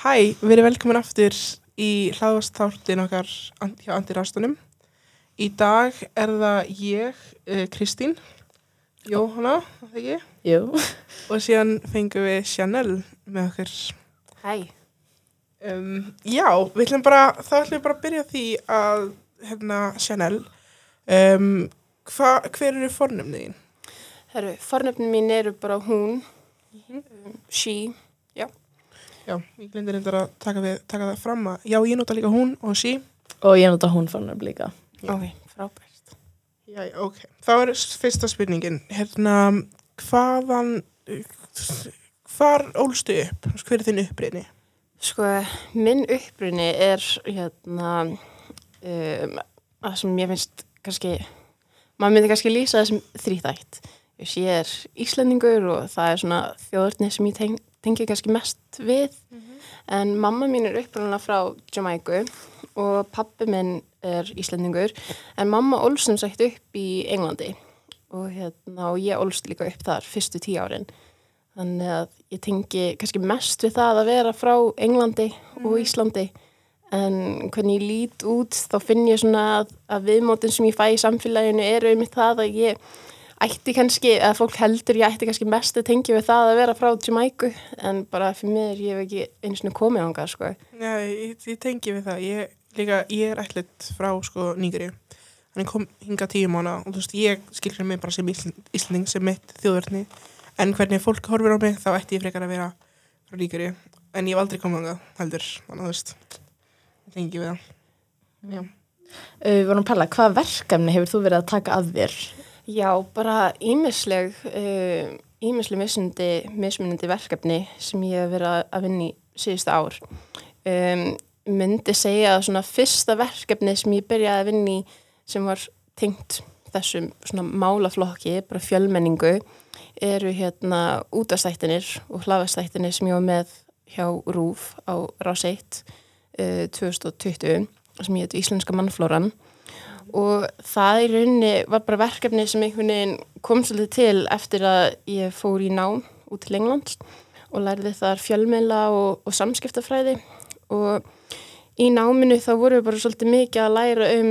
Hæ, við erum velkomin aftur í hlaðvastáttin okkar hjá Andirástunum. Í dag er það ég, uh, Kristín, Jóhanna, það ekki, Jú. og síðan fengum við Chanel með okkur. Hæ. Um, já, við ætlum bara, þá ætlum við bara að byrja á því að, hérna, Chanel, um, hva, hver eru fornumni þín? Herru, fornöfnin mín eru bara hún, um, she, Já, ég glindir reyndar að taka, við, taka það fram að, já, ég nota líka hún og sí. Og ég nota hún fannar líka. Já. ok, frábært. Já, ok. Þá er fyrsta spurningin, hérna, hvaðan, hvar ólstu upp? Hver er þinn upprýni? Sko, minn upprunni er, hérna, um, það sem ég finnst kannski, maður myndi kannski lýsa þessum þrýþætt. Ég er Íslendingur og það er svona þjóðurni sem ég teng, tengi kannski mest við. En mamma mín er upprunna frá Jamaiku og pappi minn er Íslendingur. En mamma ólst sem sagt upp í Englandi og, hérna, og ég ólst líka upp þar fyrstu tíu árin. Þannig að ég tengi kannski mest við það að vera frá Englandi og Íslandi. En hvernig ég lít út þá finn ég svona að, að viðmótin sem ég fæ í samfélaginu eru einmitt það að ég ætti kannski, eða fólk heldur ég ætti kannski mest að tengja við það að vera frá Jamaiku en bara fyrir mér ég hef ekki einu svona komið ánga sko. Já, ég, ég tengi við það. Ég, líka, ég er ætlit frá, sko, Nýgri. Hann kom hinga tíu mánu og þú veist, ég skilur mig bara sem Ísl- Íslending, sem mitt þjóðverðni. En hvernig fólk horfir á mig, þá ætti ég frekar að vera frá Nýgri. En ég hef aldrei komið ánga, heldur. Þannig að þú veist, ég tengi við það. Já. Uh, við vorum að pæla, hvað verkefni hefur þú verið að taka að þér? Já, bara ímisleg, uh, ímisleg mismundi, mismunandi verkefni sem ég hef verið að- í síðustu ár. Um, myndi segja að svona fyrsta verkefni sem ég byrjaði að vinna í sem var tengt þessum svona málaflokki, bara fjölmenningu, eru hérna útastættinir og hlafastættinir sem ég var með hjá RÚF á Rás 1 uh, 2020 sem ég heit Íslenska mannflóran og það í rauninni var bara verkefni sem einhvern veginn kom svolítið til eftir að ég fór í nám út til England og lærði þar fjölmiðla og, og samskiptafræði. Og í náminu þá vorum við bara svolítið mikið að læra um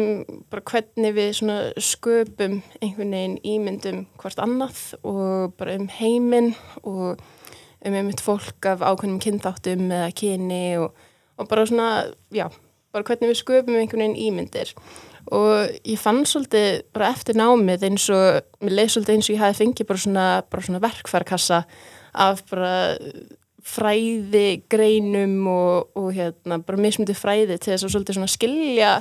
bara hvernig við sköpum einhvern veginn ímyndum hvort annað og bara um heiminn og um einmitt fólk af ákveðnum kynþáttum eða kyni og, og bara svona, já, bara hvernig við sköpum einhvern veginn ímyndir. og ég fann svolítið bara eftir námið eins og, mér leið svolítið eins og ég hafi fengið bara svona, bara svona verkfærkassa af bara fræði greinum og, og hérna bara mismundi fræði til þess að svolítið svona skilja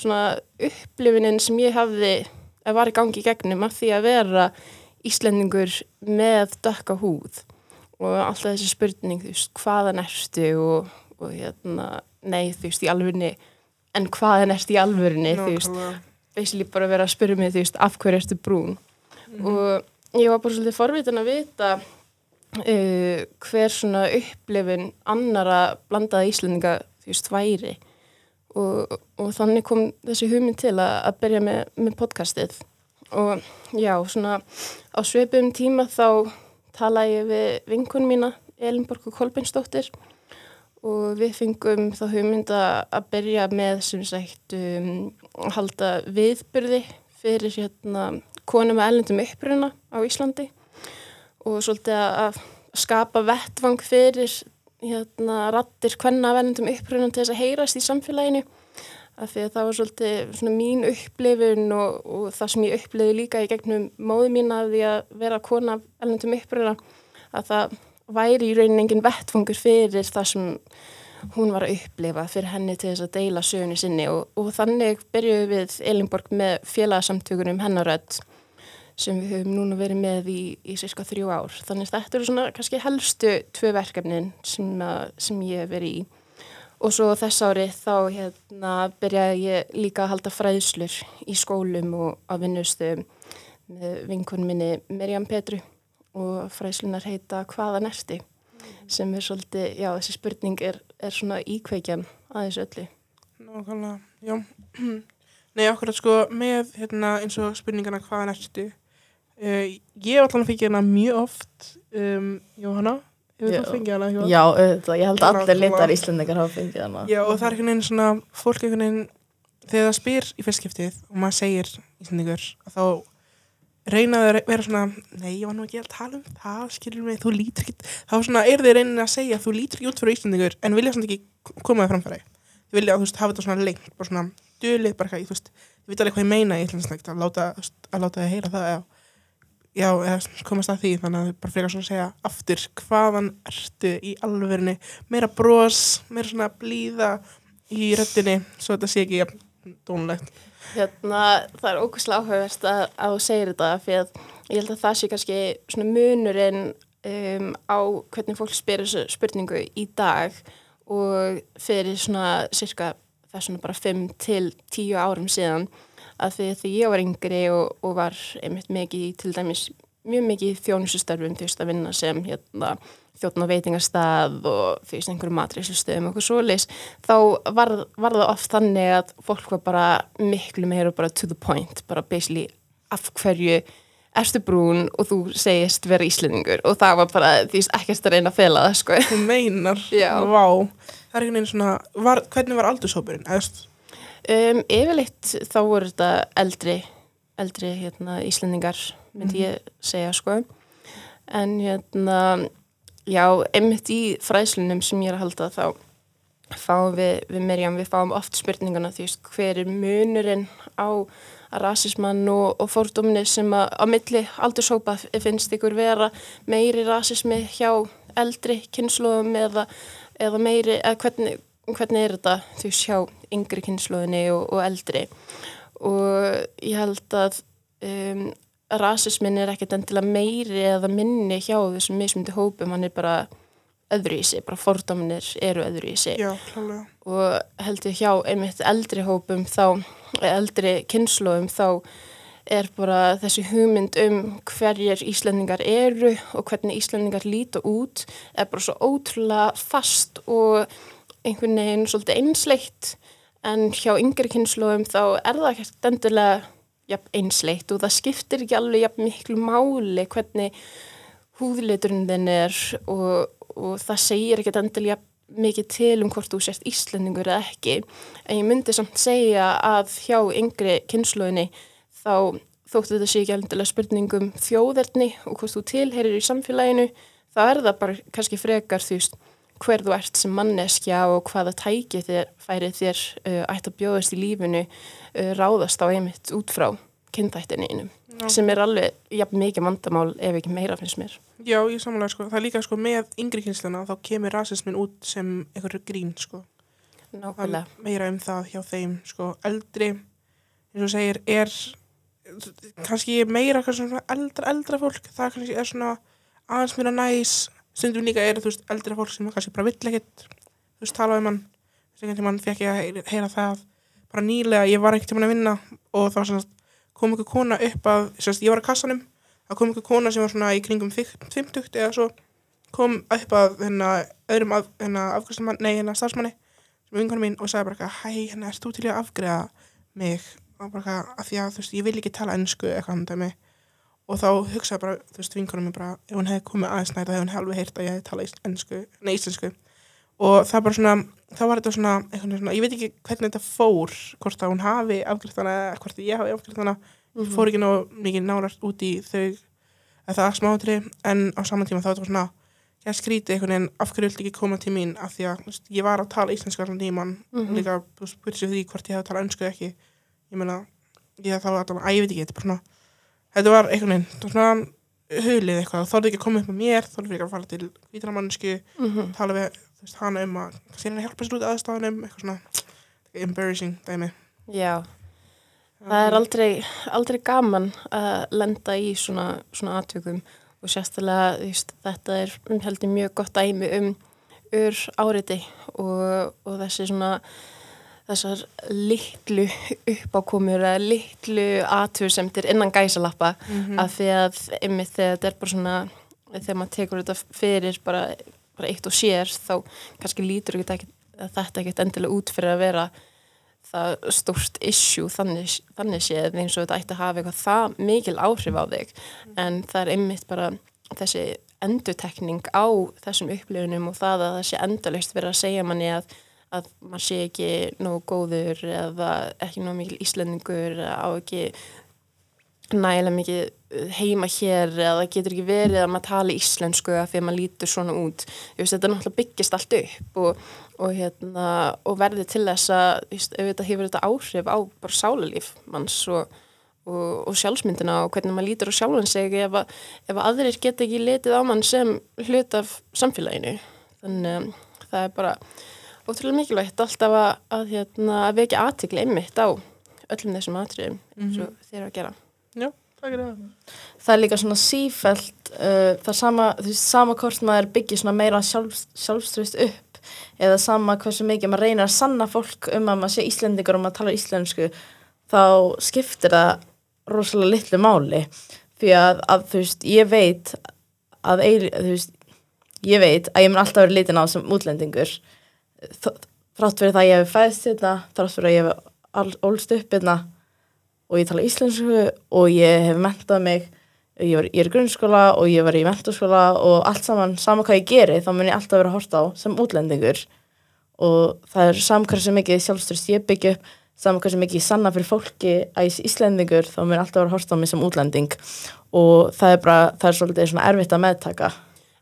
svona upplifinin sem ég hafði að var í gangi í gegnum af því að vera Íslendingur með dökka húð. Og alltaf þessi spurning, þú veist, hvaðan ertu og, og hérna, nei, þú veist, í alvörni en hvaðan ertu í alvörni, þú veist, basically bara vera að spyrja mig, þú veist, af hverju ertu brún? Og ég var bara svolítið forvitin að vita uh, hver svona upplifin annara blandaða Íslendinga, þú veist, væri. Og, og þannig kom þessi hugmynd til að, að byrja með, með podcastið. Og já, svona á sveipum tíma þá talaði ég við vinkunum mína Elinborg og Kolbeinsdóttir og við fengum þá hugmynd að að byrja með sem sagt um, að halda viðbyrði fyrir hérna konum með ellendum uppruna á Íslandi. Og svolítið að að skapa vettvang fyrir hérna rattir hvenna af ellendum uppruna til þess að heyrast í samfélaginu. Af því að það var svolítið mín upplifun og, og það sem ég upplifi líka í gegnum móðu mín af því að vera kona af ellendum uppruna að það væri í raunin engin vettfangur fyrir það sem hún var að upplifa fyrir henni til þess að deila sögunni sinni og, og þannig byrjuðum við Elinborg með félagsamtökunum hennarödd sem við höfum núna verið með í, í cirka þrjú ár. Þannig að þetta eru svona kannski helstu tvö verkefnin sem, að, sem ég hef verið í. Og svo þess ári þá hérna byrjaði ég líka að halda fræðslur í skólum og á vinnustöðum með vinkunum minni Mirjam Petru og fræðslunar heita Hvaðan erti? sem er svolítið, já þessi spurning er, er svona íkveikjan að þessu öllu. Nákvæmlega, já. Nei, okkur að sko með hérna, eins og spurningana hvaðan ertu. Uh, ég hef allan fengið hérna mjög oft, um, Jóhanna, Já. hana? Já, auðvitað, ég held að allir litar íslendingar hafa fengið hana. Já, og það er einhvern veginn svona, fólk einhvern veginn, þegar það spyr í fyrstskiptið og maður segir íslendingur, þá reyna að vera svona, nei, ég var nú ekki að tala um það, skilur mig, þú lítur ekki, þá svona er þið reynin að segja, þú lítur ekki út fyrir íslendingur, en vilja svona ekki koma þið framfæri. Þið vilja að, þú veist, hafa þetta svona lengt, bara svona dulið, bara eitthvað, þú veist, þið veit alveg hvað ég meina í íslensnægt, að láta, þið heyra það, já, já, eða komast að því, þannig að þið bara frekar svona að segja aftur, hvaðan ertu í alvörinu, meira bros, meira svona blíða í röddinni, svo þetta sé ekki jafn dónlegt. Hérna, það er ókvæslega áhugavert að, að þú segir þetta fyrir að ég held að það sé kannski svona munurinn um, á hvernig fólk spyrir þessu spurningu í dag og fyrir svona cirka þessuna bara 5 til 10 árum síðan að því því ég var yngri og, og var einmitt mikið til dæmis mjög mikið í þjónusustörfum veist að vinna sem hérna þjóttn á veitingastað og þú veist einhverju matríslustöðum og eitthvað svoleiðis þá var, var það oft þannig að fólk var bara miklu meira bara to the point, bara basically af hverju erstu brún og þú segist vera íslendingur? Og það var bara því veist ekkert að reyna að fela það sko. Þú meinar, vá, það er einhvern veginn svona, var, hvernig var aldurshópurinn? Eða, þú veist, Um, yfirleitt þá voru þetta eldri, eldri hérna, Íslendingar, myndi ég segja sko. En hérna, já, einmitt í fræðslunum sem ég er að halda þá fáum við, við Mirjam, við fáum oft spurninguna því hver er munurinn á rasismann og, og fordóminni sem að á milli aldurshópa finnst ykkur vera meiri rasismi hjá eldri kynnslóðum eða, eða meiri, eða hvernig, hvernig er þetta þú veist hjá yngri kynnslóðinni og, og eldri? Og ég held að um, rasismin er ekkert endilega meiri eða minni hjá þessum mismundi hópum, hann er bara öðru í sig, bara fordóminir eru öðru í sig já, og heldur hjá einmitt eldri hópum þá, eldri kynnslóðum þá er bara þessi hugmynd um hverjir Íslendingar eru og hvernig Íslendingar líta út er bara svo ótrúlega fast og einhvern veginn svolítið einsleitt. En hjá yngri kynnslóðum þá er það ekkert endilega jafn einsleitt og það skiptir ekki alveg jafn miklu máli hvernig húðliturinn þinn er og, og það segir ekkert endilega mikið til um hvort þú sért Íslendingur eða ekki. En ég myndi samt segja að hjá yngri kynnslóðinni þá þóttu þetta sé ekki endilega spurningum þjóðerni og hvort þú tilherir í samfélaginu þá er það bara kannski frekar þú veist hver þú ert sem manneskja og hvaða tæki þér færið þér uh, ætti að bjóðast í lífinu uh, ráðast á einmitt út frá kynþættinu einum Já. sem er alveg jafn mikið vandamál ef ekki meira finnst mér. Já, ég samanlega, sko, það er líka, sko, með yngri kynsluna, þá kemur rasismin út sem einhverju grín, sko. Það er Nákvæmlega. meira um það hjá þeim, sko, eldri, eins og segir, er kannski meira kannski svona eldra, eldra fólk, það kannski er svona aðeins mér að næs, stundum líka er, þú veist, eldra fólk sem kannski bara vill ekkit, þú veist, tala um hann, þess að mann fekk ég að heyra, það, bara nýlega, ég var ekkert tímann að vinna og þá sem sagt, kom einhver kona upp að, sagt, ég var að kassanum, þá kom einhver kona sem var svona í kringum 50 eða svo, kom upp að hérna öðrum af, hérna afgræslumann, nei hérna starfsmanni sem er vinkonum mín og sagði bara eitthvað, hæ, hérna, erst þú til að afgræða mig? Og bara eitthvað, af því að þú veist, ég vil ekki tala ennsku eitthvað hann dæmi og þá hugsaði bara, þú veist, vinkonum mín bara ef hún hefði komið aðeins næta, hefði hún alveg heyrt að ég hefði talað ennsku, nei, íslensku. Og það bara svona, þá var þetta svona, eitthvað svona, ég veit ekki hvernig þetta fór hvort að hún hafi afgræðtana eða hvort ég hafi afgræðtana ég fór ekki ná mikið nárast út í þau það smátri en á saman tíma þá var þetta svona ég skríti einhvern veginn af hverju vildi ekki koma til mín af því að veist, ég var að tala íslenska allan tíman Mhm. líka þú veist, hvort ég hefði talað önsku ekki. Ég meina, ég þá allan að ég veit ekki, þetta er bara svona þetta var einhvern veginn, þetta var svona hulið eitthvað, þorði ekki að koma upp með mér þorði ekki að fara til vítramannsku Mm tala við veist, hana um að henni hjálpa sér út aðstæðunum eitthvað svona embarrassing dæmi. Já, það er aldrei, aldrei gaman að lenda í svona, svona atvikum og sérstaklega þú veist, þetta er um, heldur mjög gott dæmi um ur áriti og, og þessi svona þessar litlu uppákomur eða litlu atvursemtir innan gæsalappa Mhm. af því að einmitt þegar þetta er bara svona þegar maður tekur þetta fyrir bara, bara eitt og sér þá kannski lítur ekki, þetta ekkert endilega út fyrir að vera það stórt issue þannig, þannig séð eins og þetta ætti að hafa eitthvað það mikil áhrif á þig en það er einmitt bara þessi endutekning á þessum upplifunum og það að það sé endalust verið að segja manni að, að maður sé ekki nógu góður eða ekki nógu mikil íslendingur eða á ekki nægilega mikið uh, heima hér eða getur ekki verið að maður tala íslensku að því að maður lítur svona út. Veist, þetta náttúrulega byggist allt upp og, og, hérna, og verði til þess að þetta hefur þetta áhrif á bara sálalíf manns og, og, sjálfsmyndina og hvernig maður lítur á sjálfan sig ef, að, ef að aðrir geta ekki litið á mann sem hlut af samfélaginu. Þannig að það er bara ótrúlega mikilvægt alltaf að, að, hérna, að vekja aðtikli einmitt á öllum þessum atriðum eins og þeir eru að gera. Já, takk fyrir það. það er líka svona sífælt uh, það er sama, þú veist, sama hvort maður byggir svona meira sjálf, sjálfströst upp eða sama hversu mikið maður reynir að sanna fólk um að maður sé íslendingur og maður tala íslensku þá skiptir það rosalega litlu máli. Því að, að þú veist, ég veit að eil, þú veist ég veit að ég mun alltaf verið litin á sem útlendingur þrátt fyrir það að ég hef fæðst hérna þrátt fyrir að ég hef ólst upp hérna og ég tala íslensku og ég hef mentað mig ég, var, ég er í grunnskóla og ég var í mentaskóla og allt saman, sama hvað ég geri þá mun ég alltaf vera hort á sem útlendingur. Og það er saman hversu mikið sjálfstyrst ég byggja upp saman hversu mikið ég sanna fyrir fólki að ég sé íslendingur þá mun ég alltaf vera hort á mig sem útlending. Og það er bara, það er svolítið svona erfitt að meðtaka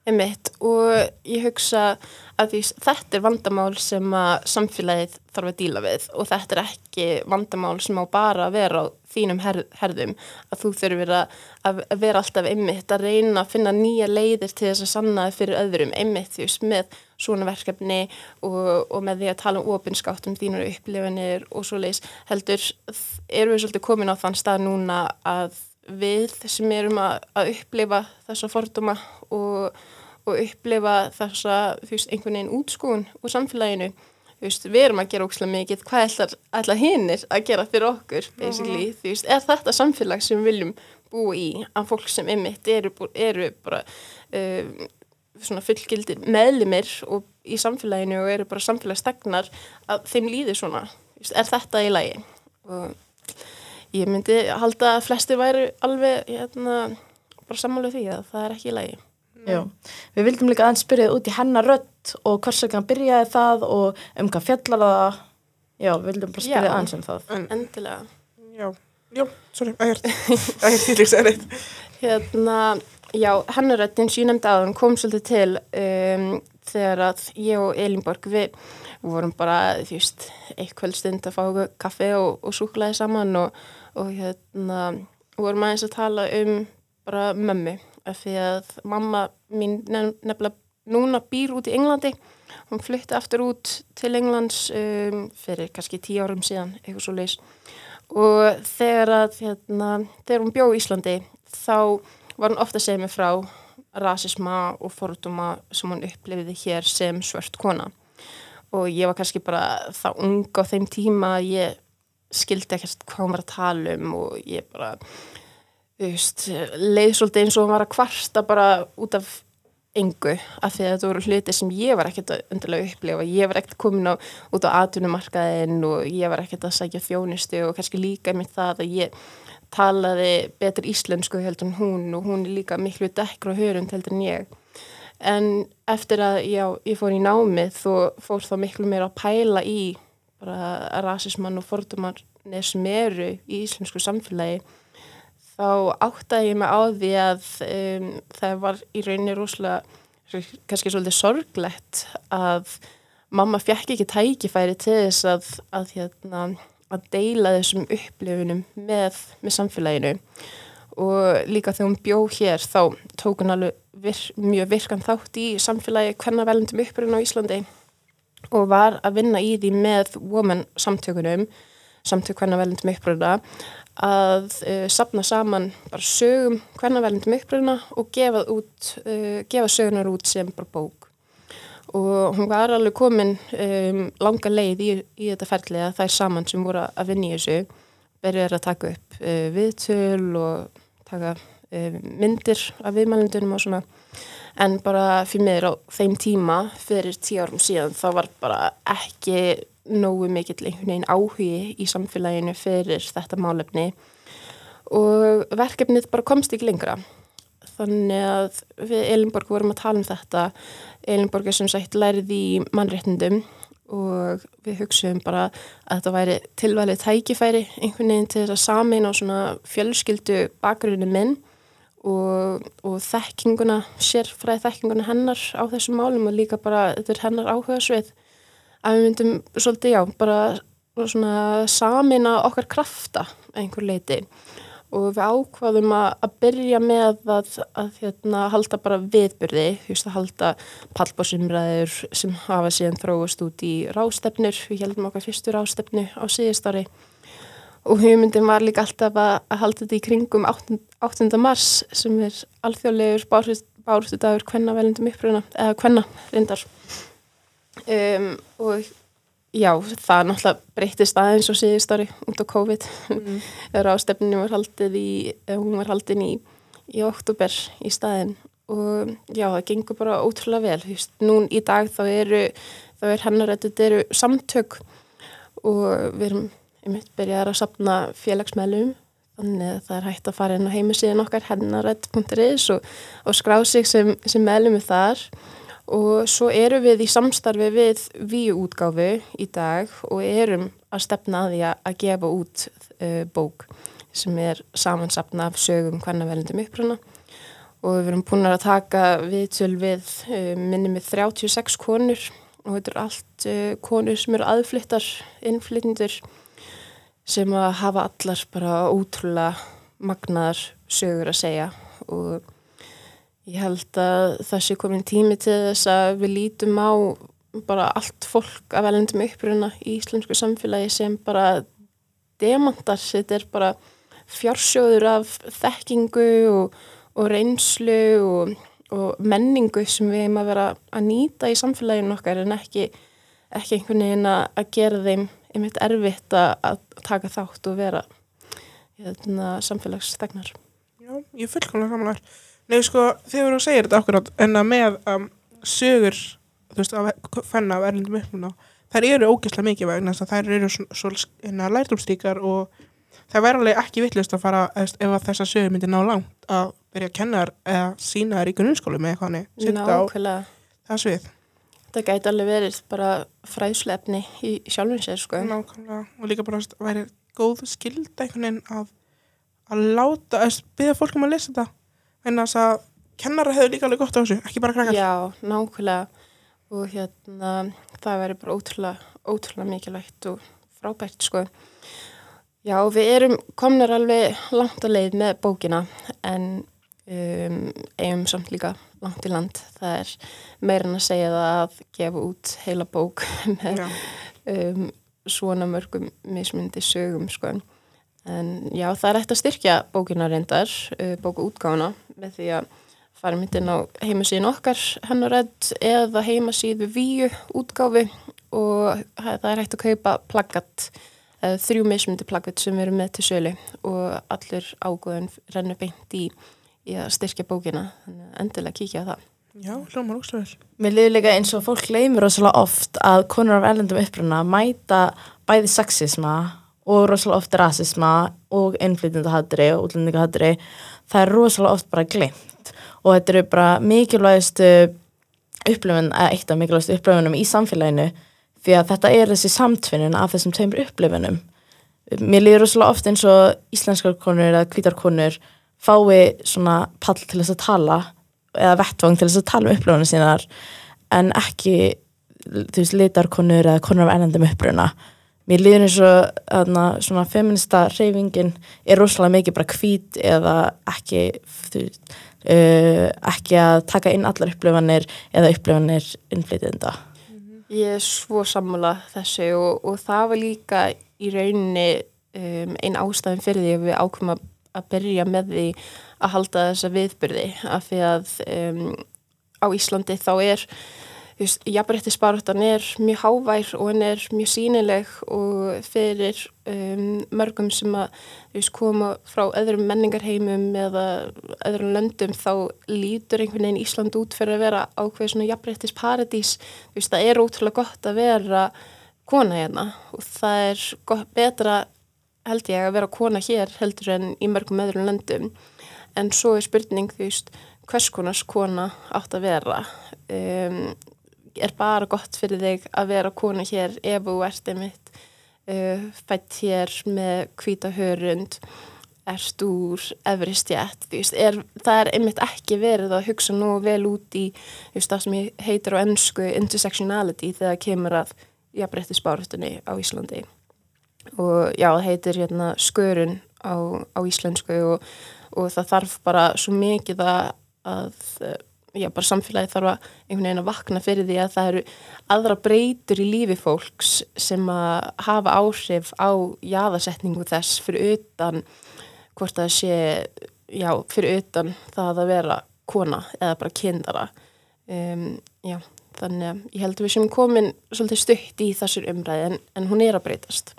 Einmitt. Og ég hugsa að því þetta er vandamál sem samfélagið þarf að díla við og þetta er ekki vandamál sem á bara að vera á þínum her herðum. Að þú þurfir að, að vera alltaf einmitt að reyna að finna nýja leiðir til þess að sanna fyrir öðrum. Einmitt því með svona verkefni og, og með því að tala um opinskátt um þínur upplifinir og svo leis heldur erum við svolítið komin á þann stað núna að við sem erum að, að upplifa þessa forduma og og upplifa þessa veist, einhvern veginn útskúin úr samfélaginu. Veist, við erum að gera ókslega mikið. Hvað ætlar, ætlar hinnir að gera fyrir okkur basically, þú veist, er þetta samfélag sem við viljum búa í að fólk sem ymmit eru, eru bara uh, svona fullgildir meðlimir og í samfélaginu og eru bara samfélagstegnar að þeim líður svona? Veist, er þetta í lagi? Og ég myndi halda að flestir væri alveg hérna, bara sammálu því að það er ekki í lagi Já, við vildum líka aðeins spyrja út í hennar rödd og hvers vegna byrjaði það og um hvað fjallar það? Já, við vildum bara spyrja Já. aðeins um það. En, endilega. Já, já, sorry, ægert, ægert, ég líks að reitt. Hérna, já, hennurrættin sem ég nefndi aðan kom svolítið til um, þegar að ég og Elinborg við vorum bara, þú veist, eitt kvöldstund að fá kaffi og, og súklaði saman og, og hérna vorum aðeins að tala um bara mömmu af því að mamma mín nef- nefnilega núna býr út í Englandi. Hún flutti aftur út til Englands um, fyrir kannski tíu árum síðan eitthvað svo leis og þegar að hérna, þegar hún bjó í Íslandi þá var hún ofta segja mig frá rasisma og forduma sem hún upplifiði hér sem svört kona. Og ég var kannski bara það ung á þeim tíma að ég skildi ekkert hvað hún var að tala um og ég bara leið svolítið eins og hún var að kvarta bara út af engu, af því að þetta voru hluti sem ég var ekkert að undirlega upplifa. Ég var ekkert komin á, út á atvinnumarkaðin og ég var ekkert að sækja þjónustu og kannski líka með það að ég talaði betur íslensku heldur en hún og hún er líka miklu dekkra og hörund heldur en ég. En eftir að já, ég fór í námið og fór þá miklu meira að pæla í bara rasismann og fordumarnir sem eru í íslensku samfélagi þá áttaði ég mig á því að um, það var í rauninni rosalega kannski svolítið sorglegt að mamma fjekk ekki tækifæri til þess að, að, hérna, að deila þessum upplifunum með, með samfélaginu. Og líka þegar hún bjó hér þá tók hún alveg vir, mjög virkan þátt í samfélagi hvernig velundum uppruna á Íslandi og var að vinna í því með woman samtökunum samtök hvernig velundum uppruna að uh, sapna saman bara sögum hvernig velundum uppruna og gefa, út, uh, gefa sögunar út sem bara bók. Og hún var alveg komin um, langa leið í, í þetta ferli að það er saman sem voru að vinna í þessu verður að taka upp uh, viðtöl og taka myndir af viðmælindunum og svona. En bara fyrir mér á þeim tíma fyrir tíu árum síðan þá var bara ekki nógu mikill einhvern veginn áhugi í samfélaginu fyrir þetta málefni. Og verkefnið bara komst ekki lengra. Þannig að við Elinborg vorum að tala um þetta. Elinborg er sem sagt lærið í mannréttindum og við hugsaum bara að þetta væri tilvalið tækifæri einhvern veginn til þess að samin á svona fjölskyldu bakgrunni minn og, og þekkinguna, sérfræði þekkinguna hennar á þessum málum og líka bara þetta er hennar áhuga svið að við myndum svolítið já, bara svona samina okkar krafta einhver leiti og við ákvaðum að, að byrja með að, að hérna, halda bara viðbyrði, þú veist að halda pallbásimræður sem hafa síðan þróast út í rástefnur, við heldum okkar fyrstu rástefnu á síðustári og hugmyndin var líka alltaf að, að halda þetta í kringum 8. 8. mars sem er alþjóðlegur bárhustu dagur hvenna velundum uppröðuna, eða hvenna reyndar um, og Já, það náttúrulega breytist aðeins og síðust ári út á COVID. Mm. rástefninu var haldið í hún var haldið í, í oktober í staðin og já, það gengur bara ótrúlega vel. Just, nún í dag þá eru þá er hennar að þetta eru samtök. Og við erum einmitt byrjaðar að sapna félagsmeðlum. Þannig að það er hægt að fara inn á heimisíðin okkar hennarætt.is og, og skrá sig sem, sem meðlum þar og svo erum við í samstarfi við víuútgáfu í dag og erum að stefna að því að gefa út uh, bók sem er samansapna af sögum hvernig verðindum uppruna. Og við erum búin að taka viðtöl við uh, minni með 36 konur og þetta er allt uh, konur sem eru aðflyttar, innflytjendur sem að hafa allar bara ótrúlega magnaðar sögur að segja og Ég held að það sé komin tími til þess að við lítum á bara allt fólk af velendum uppruna í íslensku samfélagi sem bara demantar, þetta er bara fjársjóður af þekkingu og, og reynslu og, og menningu sem við hefum að vera að nýta í samfélaginu okkar en ekki, ekki einhvern veginn að gera þeim einmitt erfitt að taka þátt og vera hérna, samfélagsþegnar. Já, ég fullkomlega samanlega Nei, sko, þið voru að segja þetta okkur átt, en að með um, sögur, þú veist, að fenn af erlendum uppluna, þær eru ógeðslega mikið vegna þess að þær eru svona lærtumstíkar og það væri alveg ekki vittlust að fara, ef að þessa sögur myndi ná langt að byrja að kenna þær eða sína þær í grunnskólu með eitthvað hannig, sitta á það svið. Það gæti alveg verið bara fræðslefni í sjálfinsir, sko. Nákvæmlega, og líka bara að væri góð skilda einhvern veginn að, að láta, að byrja fólkum að lesa þetta en þess að kennara hefur líka alveg gott á þessu, ekki bara krakkar. Já, nákvæmlega. Og hérna það verður bara ótrúlega, ótrúlega mikilvægt og frábært sko. Já, við erum komnir alveg langt að leið með bókina en um, eigum samt líka langt í land. Það er meirinn að segja það að gefa út heila bók með um, svona mörgum mismundi sögum sko. en já, það er eftir að styrkja bókina reyndar, uh, bóku útgána með því að fara myndin á heimasíðin okkar hennarætt eða heimasíðu víu útgáfi og það er hægt að kaupa plaggat, þrjú mismundi plaggat sem eru með til sölu og allir ágóðun rennur beint í, í að styrkja bókina. Endilega kíkja á það. Já, hljómar óstöðul Mér liður líka eins og fólk leimur rosalega oft að konur af erlendum uppruna mæta bæði sexisma og rosalega oft rasisma og innflytjandahadri og útlendingahadri það er rosalega oft bara glemt og þetta eru bara mikilvægastu upplifun, eða eitt af mikilvægastu upplifunum í samfélaginu því að þetta er þessi samtvinnin af þessum tveimur upplifunum. Mér líður rosalega oft eins og íslenskar konur eða kvítarkonur fái svona pall til þess að tala eða vettvang til þess að tala um upplifunum sínar en ekki þú veist, litarkonur eða konur af ennandum uppruna mér líður eins og aðna, svona feminista reyfingin er rosalega mikið bara hvít eða ekki þú, uh, ekki að taka inn allar upplifanir eða upplifanir innflytjenda. Ég er svo sammála þessu og, og það var líka í rauninni um, einn ástæðin fyrir því að við ákveðum að, að byrja með því að halda þessa viðbyrði af því að um, á Íslandi þá er jafnrættisbarötan er mjög hávær og henn er mjög sínileg og fyrir um, mörgum sem að veist, koma frá öðrum menningarheimum eða öðrum löndum þá lítur einhvern veginn Ísland út fyrir að vera ákveð svona jafnrættisparadís það er ótrúlega gott að vera kona hérna og það er gott, betra held ég að vera kona hér heldur en í mörgum öðrum löndum. En svo er spurning þú veist hvers konars kona átt að vera? Um, er bara gott fyrir þig að vera kona hér ef þú ert einmitt uh, fætt hér með hvíta hörund ert úr efri stjætt, þú veist, er, það er einmitt ekki verið að hugsa nú vel út í veist, það sem heitir á ennsku intersectionality þegar kemur að jafnbretti spárhættunni á Íslandi. Og já, það heitir hérna skörun á, á íslensku og, og það þarf bara svo mikið að, að já, bara samfélagi þarf að einhvern veginn að vakna fyrir því að það eru aðra breytur í lífi fólks sem að hafa áhrif á jáðasetningu þess fyrir utan hvort það sé, já, fyrir utan það að vera kona eða bara kindara. Um, já, þannig að ég held að við sem komin svolítið stutt í þessur umræði en, en hún er að breytast.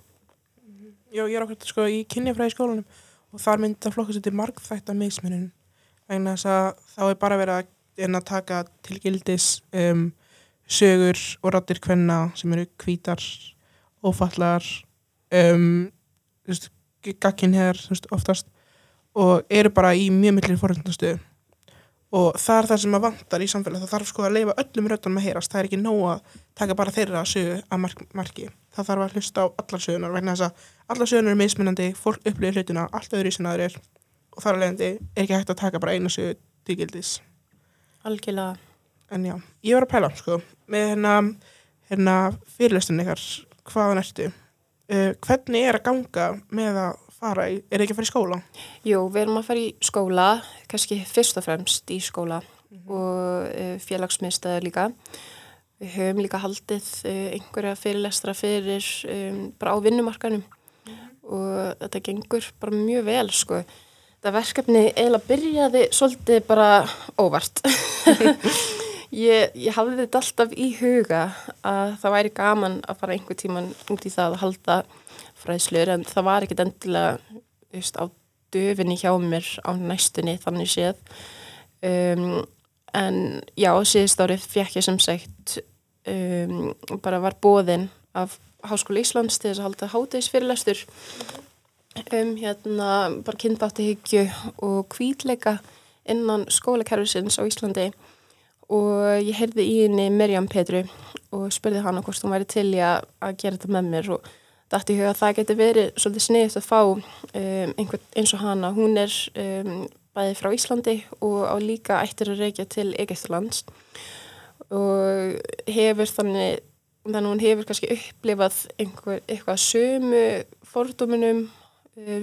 Já, ég er okkur sko í kynjafræði skólanum og þar myndi að flokka sér til margþætt að mismunum vegna þess að þá er bara verið að, að taka til gildis um, sögur og rattir hvenna sem eru kvítar, ófallar um, gagginheðar oftast og eru bara í mjög millir forhundastuðu og það er það sem að vantar í samfélag það þarf sko að leifa öllum röttunum að heyrast. Það er ekki nóg að taka bara þeirra sögu að mark, marki, það þarf að hlusta á allar sögunar vegna þess að allar sögunar er mismunandi fólk upplýðir hlutina, allt öðru í sem aður er og þar alveg er ekki hægt að taka bara eina sögu til gildis Algjörlega En já, ég var að pæla sko með hérna, hérna fyrirlestunni ykkar, hvaðan ertu uh, hvernig er að ganga með að fara í, er ekki að fara í skóla? Jú, við erum að fara í skóla, kannski fyrst og fremst í skóla mm -hmm. og uh, félagsmiðstæðar líka. Við höfum líka haldið uh, einhverja fyrirlestra fyrir um, bara á vinnumarkanum mm -hmm. og þetta gengur bara mjög vel sko. Það verkefni eiginlega byrjaði svolítið bara óvart. ég, ég hafði þetta alltaf í huga að það væri gaman að fara einhver tíman út í það að halda fræðslur en það var ekkit endilega just, á döfinni hjá mér á næstunni þannig séð um, en já, síðust árið fekk ég sem sagt um, bara var bóðinn af Háskóla Íslands til þess að halda hátegisfyrirlestur um hérna bara kynntáttihyggju og kvítleika innan skólakerfisins á Íslandi og ég heyrði í henni Mirjam Petru og spurði hana hvort hún væri til að, gera þetta með mér og dætt í huga að það getur verið svolítið sniðist að fá um, einhvern eins og hana. Hún er um, bæði frá Íslandi og á líka ættir að reykja til Egeðslands og hefur þannig, þannig hún hefur kannski upplifað einhver, eitthvað sömu fordóminum um,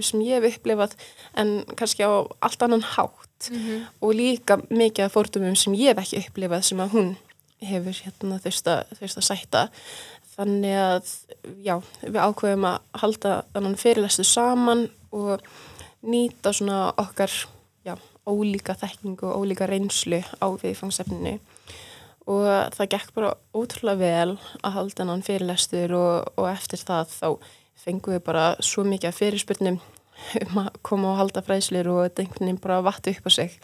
sem ég hef upplifað en kannski á allt annan hátt mm -hmm. og líka mikið fordómum sem ég hef ekki upplifað sem að hún hefur hérna þurft að sætta Þannig að, já, við ákveðum að halda þannig fyrirlestu saman og nýta svona okkar, já, ólíka þekkingu og ólíka reynslu á viðfangsefninu. Og það gekk bara ótrúlega vel að halda þannig fyrirlestur og, og eftir það þá fengum við bara svo mikið fyrirspurnum um að koma og halda fræðslir og þetta einhvern veginn bara vattu upp á sig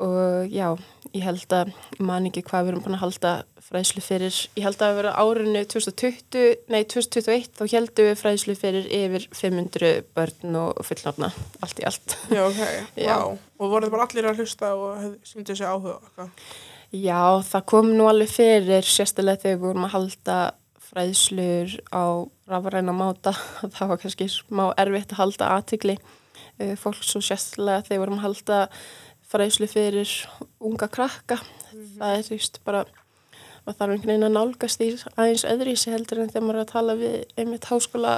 og já, ég held að man ekki hvað við erum búin að halda fræðslu fyrir, ég held að það að vera árinu 2020, nei 2021 þá heldum við fræðslu fyrir yfir 500 börn og fullnáfna allt í allt. Já, ok, já. Wow. og voruð bara allir að hlusta og syndi þessi áhuga? Já, það kom nú alveg fyrir sérstilega þegar við vorum að halda fræðslur á rafaræna máta, það var kannski smá erfitt að halda aðtykli eh, fólk svo sérstilega þegar vorum að halda fræðslu fyrir unga krakka. Mm -hmm. það er just bara maður þarf einhvern veginn að nálgast í aðeins öðru í sig heldur en þegar maður er að tala við einmitt háskóla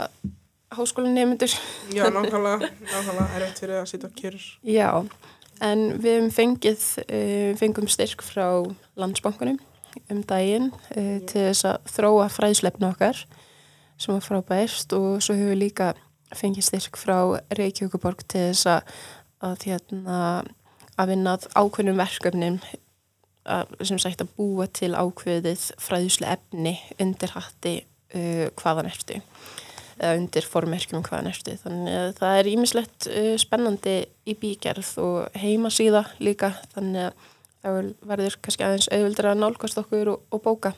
háskólanemundur Já, nákvæmlega, nákvæmlega er eitt fyrir að sitja á kjörur Já, en við hefum fengið uh, fengum styrk frá landsbankunum um daginn uh, til þess að þróa fræðslefnu okkar sem var frábært. Og svo hefur við líka fengið styrk frá Reykjavíkuborg til þess að, að hérna að vinna ákveðnum verkefnin að, sem sagt að búa til ákveðið fræðusle efni undir hatti uh, hvaðan ertu eða undir formerkjum hvaðan ertu. Þannig að það er ímislegt uh, spennandi í bígerð og heimasíða líka. Þannig að það verður kannski aðeins auðvildur að nálgast okkur og, og bóka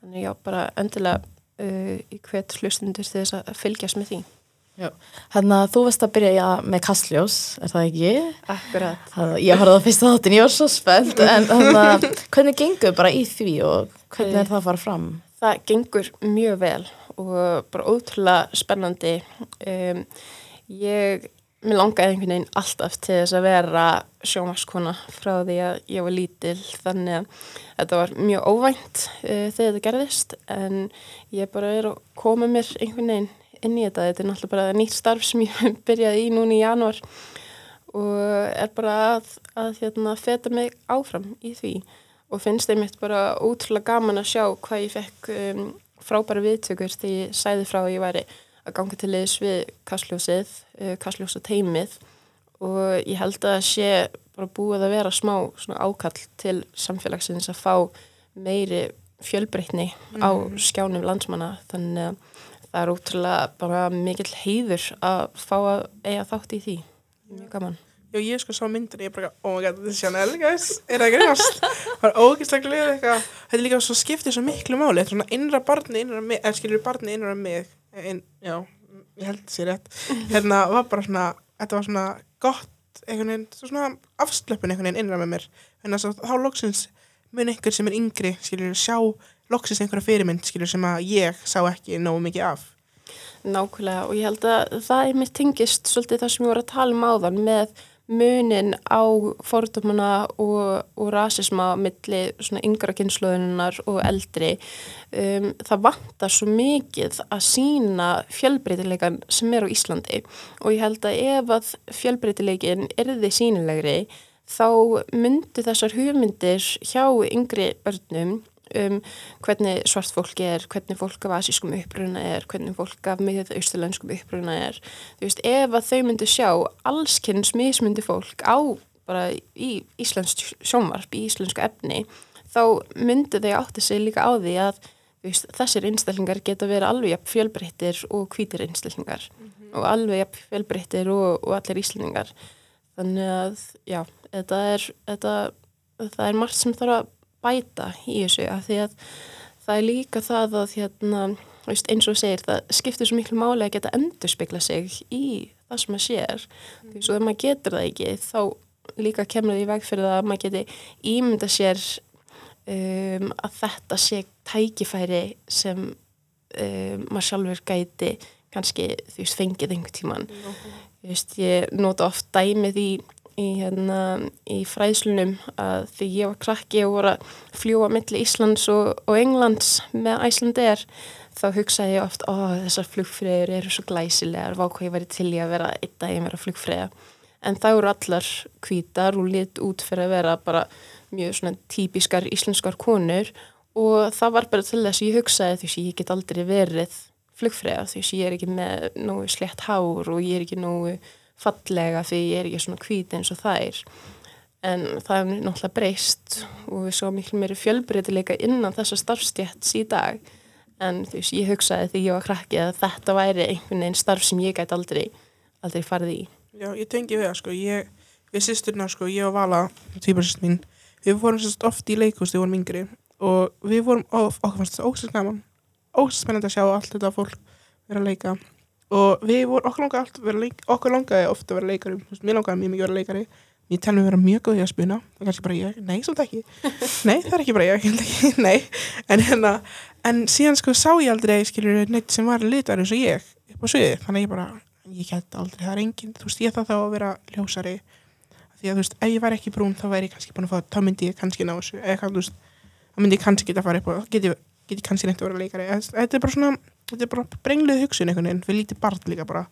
þannig já bara endilega uh, í hvert hlustundur þess að fylgjast með því Þannig að þú veist að byrja með Kastljós, er það ekki? Akkurat. Það, ég horfði á fyrsta þáttin, ég var svo spennt, en að hvernig gengur bara í því og hvernig er það að fara fram? Það gengur mjög vel og bara ótrúlega spennandi. Um, ég, mér langaði einhvern veginn alltaf til þess að vera sjómaskona frá því að ég var lítil þannig að þetta var mjög óvænt uh, þegar þetta gerðist en ég bara er að koma mér einhvern veginn inn í þetta. Þetta er náttúrulega bara nýtt starf sem ég byrjaði í núni í janúar og er bara að, að hérna, feta mig áfram í því og finnst þeim bara ótrúlega gaman að sjá hvað ég fekk um, frábæra viðtökur því ég sæði frá að ég væri að ganga til liðs við kastljósið, uh, kastljósa teimið og ég held að sé bara búið að vera smá ákall til samfélagsins að fá meiri fjölbreytni mm. á skjánum landsmanna. Þannig að það er útrúlega bara mikill heiður að fá að eiga þátt í því. Mjög gaman. Já, ég sko sá myndir, ég bara, oh my god, þetta er Chanel, guys, er það greinast? Það var ógeðslega gleðið þetta er líka svo skiptið svo miklu máli, þetta er svona innra barni, innra mig, eða skilur barni innra mig, inn, já, ég held sér rétt, hérna var bara svona, þetta var svona gott, einhvern veginn, svona afslöpun einhvern veginn innra með mér, þess að þá loksins mun einhver sem er yngri, skilur, sjá loksins einhverja fyrirmynd, skilur, sem að ég sá ekki nógu mikið af. Nákvæmlega og ég held að það er mitt tengist svolítið það sem ég voru að tala um áðan með munin á fordómana og, og rasisma millir svona yngra kynsluðunar og eldri um, það vantar svo mikið að sína fjölbreytileikan sem er á Íslandi. Og ég held að ef að fjölbreytileikin er þið sínilegri þá myndi þessar hugmyndir hjá yngri börnum um hvernig svart fólk er, hvernig fólk af asískum uppruna er, hvernig fólk af miðið austurlenskum uppruna er. Þú veist, ef að þau myndi sjá allskynns mismundi fólk á bara í íslensk sjónvarp, í íslensku efni, þá myndi þau átti sig líka á því að veist, þessir einstaklingar geta verið alveg fjölbreyttir og hvítir einstaklingar mm -hmm. og alveg fjölbreyttir og, og allir íslendingar. Þannig að, já, þetta er, þetta, það er margt sem þarf að bæta í þessu af því að það er líka það að hérna, eins og segir það skiptir svo miklu máli að geta endur spekla sig í það sem maður sér mm. því að maður getur það ekki þá líka kemur það í veg fyrir að maður geti ímynda sér um, að þetta sé tækifæri sem um, maður sjálfur gæti kannski þú veist fengið einhver tíman mm. veist, ég nota oft dæmið í í, hérna, í fræðslunum að því ég var krakki og voru að fljúa millir Íslands og, og Englands með Æslandeir þá hugsaði ég oft, ó þessar flugfræður eru svo glæsilegar, vákvæði væri til ég að vera einn dag ég vera flugfræða en það eru allar kvítar og lit út fyrir að vera bara mjög svona típiskar íslenskar konur. Og það var bara til þess að ég hugsaði því að ég get aldrei verið flugfræða því að ég er ekki með nógu slett hár og ég er ekki nógu fallega því ég er ekki svona hvít eins og það er en það er náttúrulega breyst og við svo miklu meiri fjölbreytileika innan þessa starfstjætts í dag. En þú veist, ég hugsaði því ég var krakki að þetta væri einhvern veginn starf sem ég gæti aldrei, aldrei farið í. Já, ég tengi við það, sko, ég við sýsturna, sko, ég og Vala tvíbarsist mín, við vorum sérst oft í leikust við vorum yngri. Og við vorum okkur fannst þetta ósast gaman ósast spennandi að sjá allt þetta fólk vera að leika og við vorum, okkur langaði alltaf að vera leikari okkur langaði ofta að vera leikari mér langaði mjög mikið að vera leikari. Ég telum að vera mjög góð í að spuna það er kannski bara ég, nei, svolítið ekki. Nei, það er ekki bara ég, nei. En hérna, en síðan sko sá ég aldrei skiljur, neitt sem var litar eins og ég upp á sviði, þannig ég bara ég gæti aldrei, það er enginn, þú veist, ég það þá að vera ljósari, því að þú veist ef ég var ekki brún, þá væri ég kannski búin að fá þá myndi ég kannski ná þessu, eða þá myndi ég kannski geta fara upp og geti, geti kannski neitt að vera leikari, þetta er bara svona þetta er bara brengluð hugsun einhvern veginn við lítið barn líka bara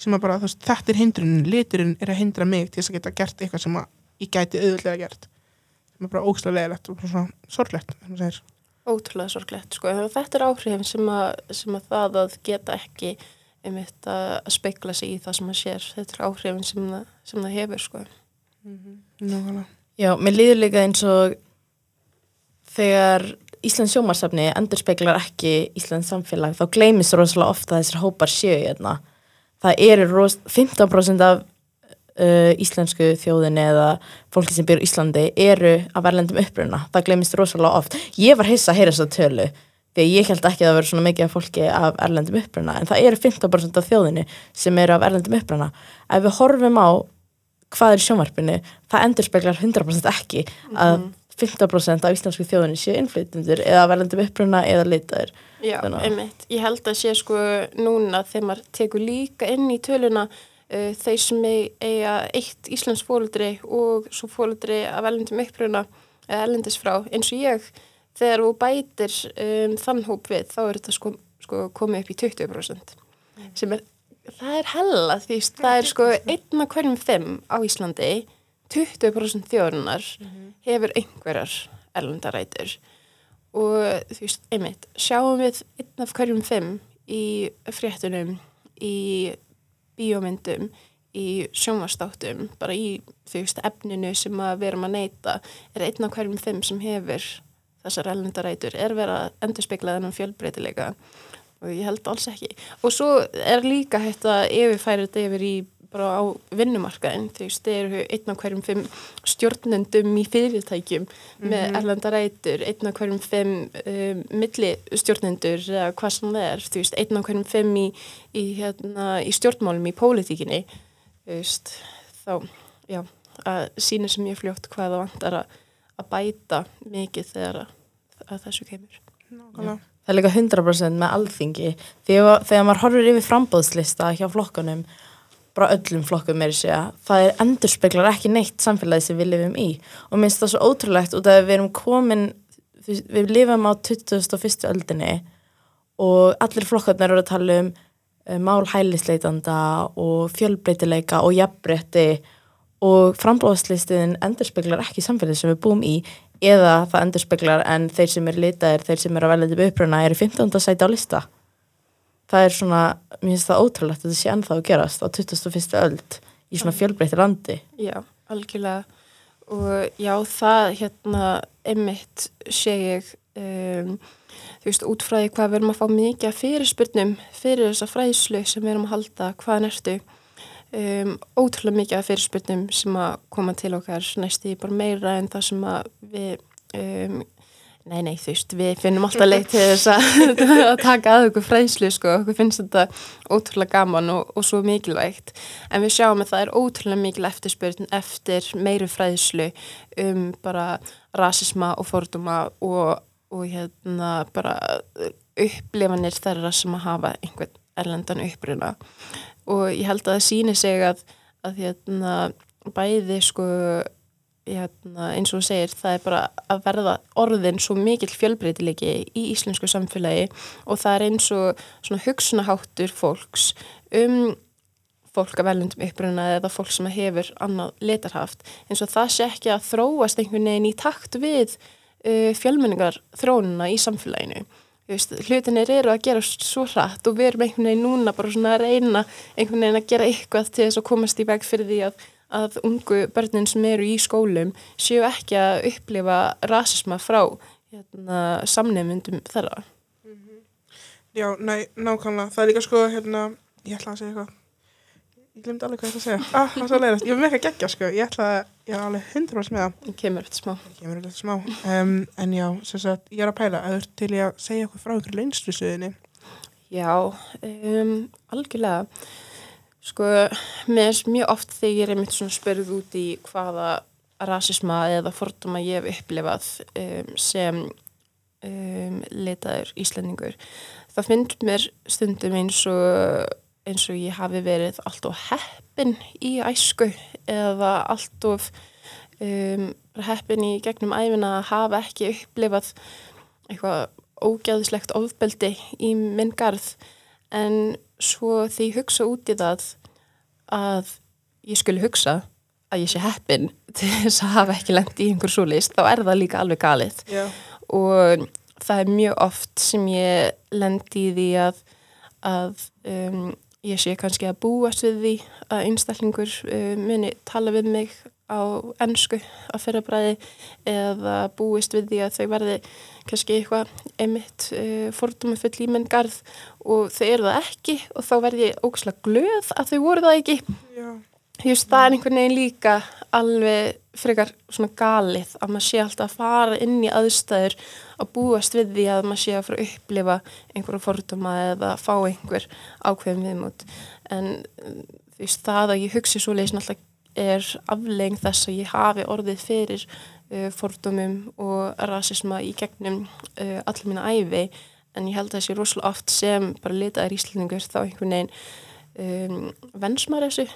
sem að bara veist, þetta er hindrunin, liturinn er að hindra mig til þess að geta gert eitthvað sem ég gæti auðvitað gert. Sem er bara ógslag leðilegt og svona sorglegt Ótrúlega sorglegt sko. Þetta er áhrifin sem að, sem að það að geta ekki um þetta að speikla sig í það sem að sér? Þetta er áhrifin sem það, sem það hefur sko. Mm -hmm. Já, mér líður líka eins og þegar Íslands sjómarsafni endur speiklar ekki Íslands samfélag þá gleymist rosalega ofta þessar hópar sjöu hérna. það eru 15% af uh, íslensku þjóðinni eða fólki sem byrju í Íslandi eru af verðlendum uppruna, það gleymist rosalega oft. Ég var heissa að heyra þess að tölu því að ég held ekki að það veri svona mikið af fólki af erlendum uppruna en það eru 15% af þjóðinni sem eru af erlendum uppruna. Ef við horfum á hvað er í sjónvarpinu það endur speklar 100% ekki að 15% af íslensku þjóðinni séu innflytundur eða af erlendum uppruna eða litaður Já, einmitt. Ég held að sé sko núna þegar maður tekur líka inn í töluna uh, þeir sem ei- eiga eitt Íslands fóruldri og svo fóruldri af erlendum uppruna eða erlendis frá eins og ég þegar þú bætir um, þann hóp við þá er þetta sko, sko komið upp í 20% sem er, það er hella því það er sko einn af hverjum fimm á Íslandi 20% þjóðunar hefur einhverjar erlendarætur og þú veist, einmitt, sjáum við einn af hverjum fimm í fréttunum, í bíómyndum, í sjónvastáttum, bara í þú veist, efninu sem við erum að neyta er einn af hverjum fimm sem hefur þessar ellendarætur, er verið að endurspegla þennan fjölbreytileika. Og ég held alls ekki. Og svo er líka hægt að yfirfæra þetta yfir í bara á vinnumarkaðin, þú veist, þeir eru einn af hverjum fimm stjórnendum í fyrirtækjum með erlendarætur, einn af hverjum fimm um, milli stjórnendur eða hvað sem það er, þú veist, einn af hverjum fimm í, í, hérna, í stjórnmálum í pólitíkinni, þú veist, þá, já, að sína sem ég fljótt hvað það vantar að, að bæta mikið þegar að, að þessu kemur. Nákvæmlega. Það er líka 100% með alþingi þegar, þegar maður horfir yfir frambóðslista hjá flokkunum, bara öllum flokkum meiri segja, það er endurspeglar ekki neitt samfélagi sem við lifum í og minnst það svo ótrúlegt út að við erum komin við, lifum á 21. öldinni og allir flokkarnir eru að tala um uh, mál hælisleitanda og fjölbreytileika og jafnbretti og frambóðslistiðin endurspeglar ekki samfélagi sem við búum í eða það endurspeglar en þeir sem eru litaðir, þeir sem eru að velja uppruna eru 15. sæti á lista það er svona, mér finnst það ótrúlegt að þetta sé ennþá að gerast á 21. öld í svona fjölbreytti landi Já, algjörlega og já, það hérna einmitt sé ég um, þú veist, út frá því hvað við erum að fá mikið fyrirspurnum fyrir þessa fræðslu sem við erum að halda hvaðan ertu um, ótrúlega mikið fyrirspurnum sem að koma til okkar næstu bara meira en það sem að við um, Nei, nei, þú veist, við finnum alltaf leið til þess að, taka að okkur fræðslu, sko, okkur finnst þetta ótrúlega gaman og, og svo mikilvægt, en við sjáum að það er ótrúlega mikil eftirspurn eftir meiri fræðslu um bara rasisma og forduma og, og hérna bara upplifanir þeirra sem að hafa einhvern erlendan uppruna. Og ég held að það síni sig að, að hérna bæði sko hérna, eins og þú segir, það er bara að verða orðin svo mikil fjölbreytilegi í íslensku samfélagi og það er eins og svona hugsunaháttur fólks um fólk af velundum uppruna eða fólk sem hefur annað letarhaft. Eins og það sé ekki að þróast einhvern veginn í takt við uh, fjölmenningar þrónuna í samfélaginu. Hlutinir eru að gera svo hratt og við erum einhvern veginn núna bara svona að reyna einhvern veginn að gera eitthvað til þess að komast í veg fyrir því að að ungu börnin sem eru í skólum séu ekki að upplifa rasisma frá hérna, samnefndum þeirra. Já, nei, nákvæmlega. Það er líka sko, hérna, ég ætla að segja eitthvað. Ég glemdi alveg hvað ég ætla að segja. Ah, það er svo leiðast. Ég var með ekki að gegja, sko. Ég ætla að, ég var alveg hundra með það. Það kemur eftir smá. Kemur eitthvað smá. Um, en já, sem sagt, ég er að pæla að þú ert til ég að segja okkur frá ykkur leinstuðinni. Já, um, algjörlega. Sko, mér er mjög oft þegar ég er einmitt svona spörð út í hvaða rasisma eða forduma ég hef upplifað um, sem um, letaður Íslandingur. Það finnst mér stundum eins og, eins og ég hafi verið allt of heppin í æsku eða allt of um, heppin í gegnum æfina að hafa ekki upplifað eitthvað ógæðislegt ofbeldi í minn garð en svo því ég hugsa út í það að ég skulle hugsa að ég sé heppin til þess að hafa ekki lendi í einhver svo list, þá er það líka alveg galið Já. og það er mjög oft sem ég lendi í því að, að um, ég sé kannski að búast við því að einstaklingur um, muni tala við mig á ennsku að fyrrabræði eða búist við því að þau verði kannski eitthvað einmitt uh, fordóma full í minn garð og þau eru það ekki og þá verði ég ógslag glöð að þau voru það ekki. Just það er einhvern veginn líka alveg frekar svona galið að maður sé alltaf að fara inn í aðstæður að búast við því að maður sé að fara að upplifa einhverja forduma eða fá einhver ákveðum viðmút en þú veist það að ég hugsi svo leiðis náttúrulega er aflegg þess að ég hafi orðið fyrir uh, fordumum og rasisma í gegnum uh, allir mína æfi en ég held að þessi rosalega oft sem bara litaðir íslendingur þá einhvern veginn um, vensmar þessu.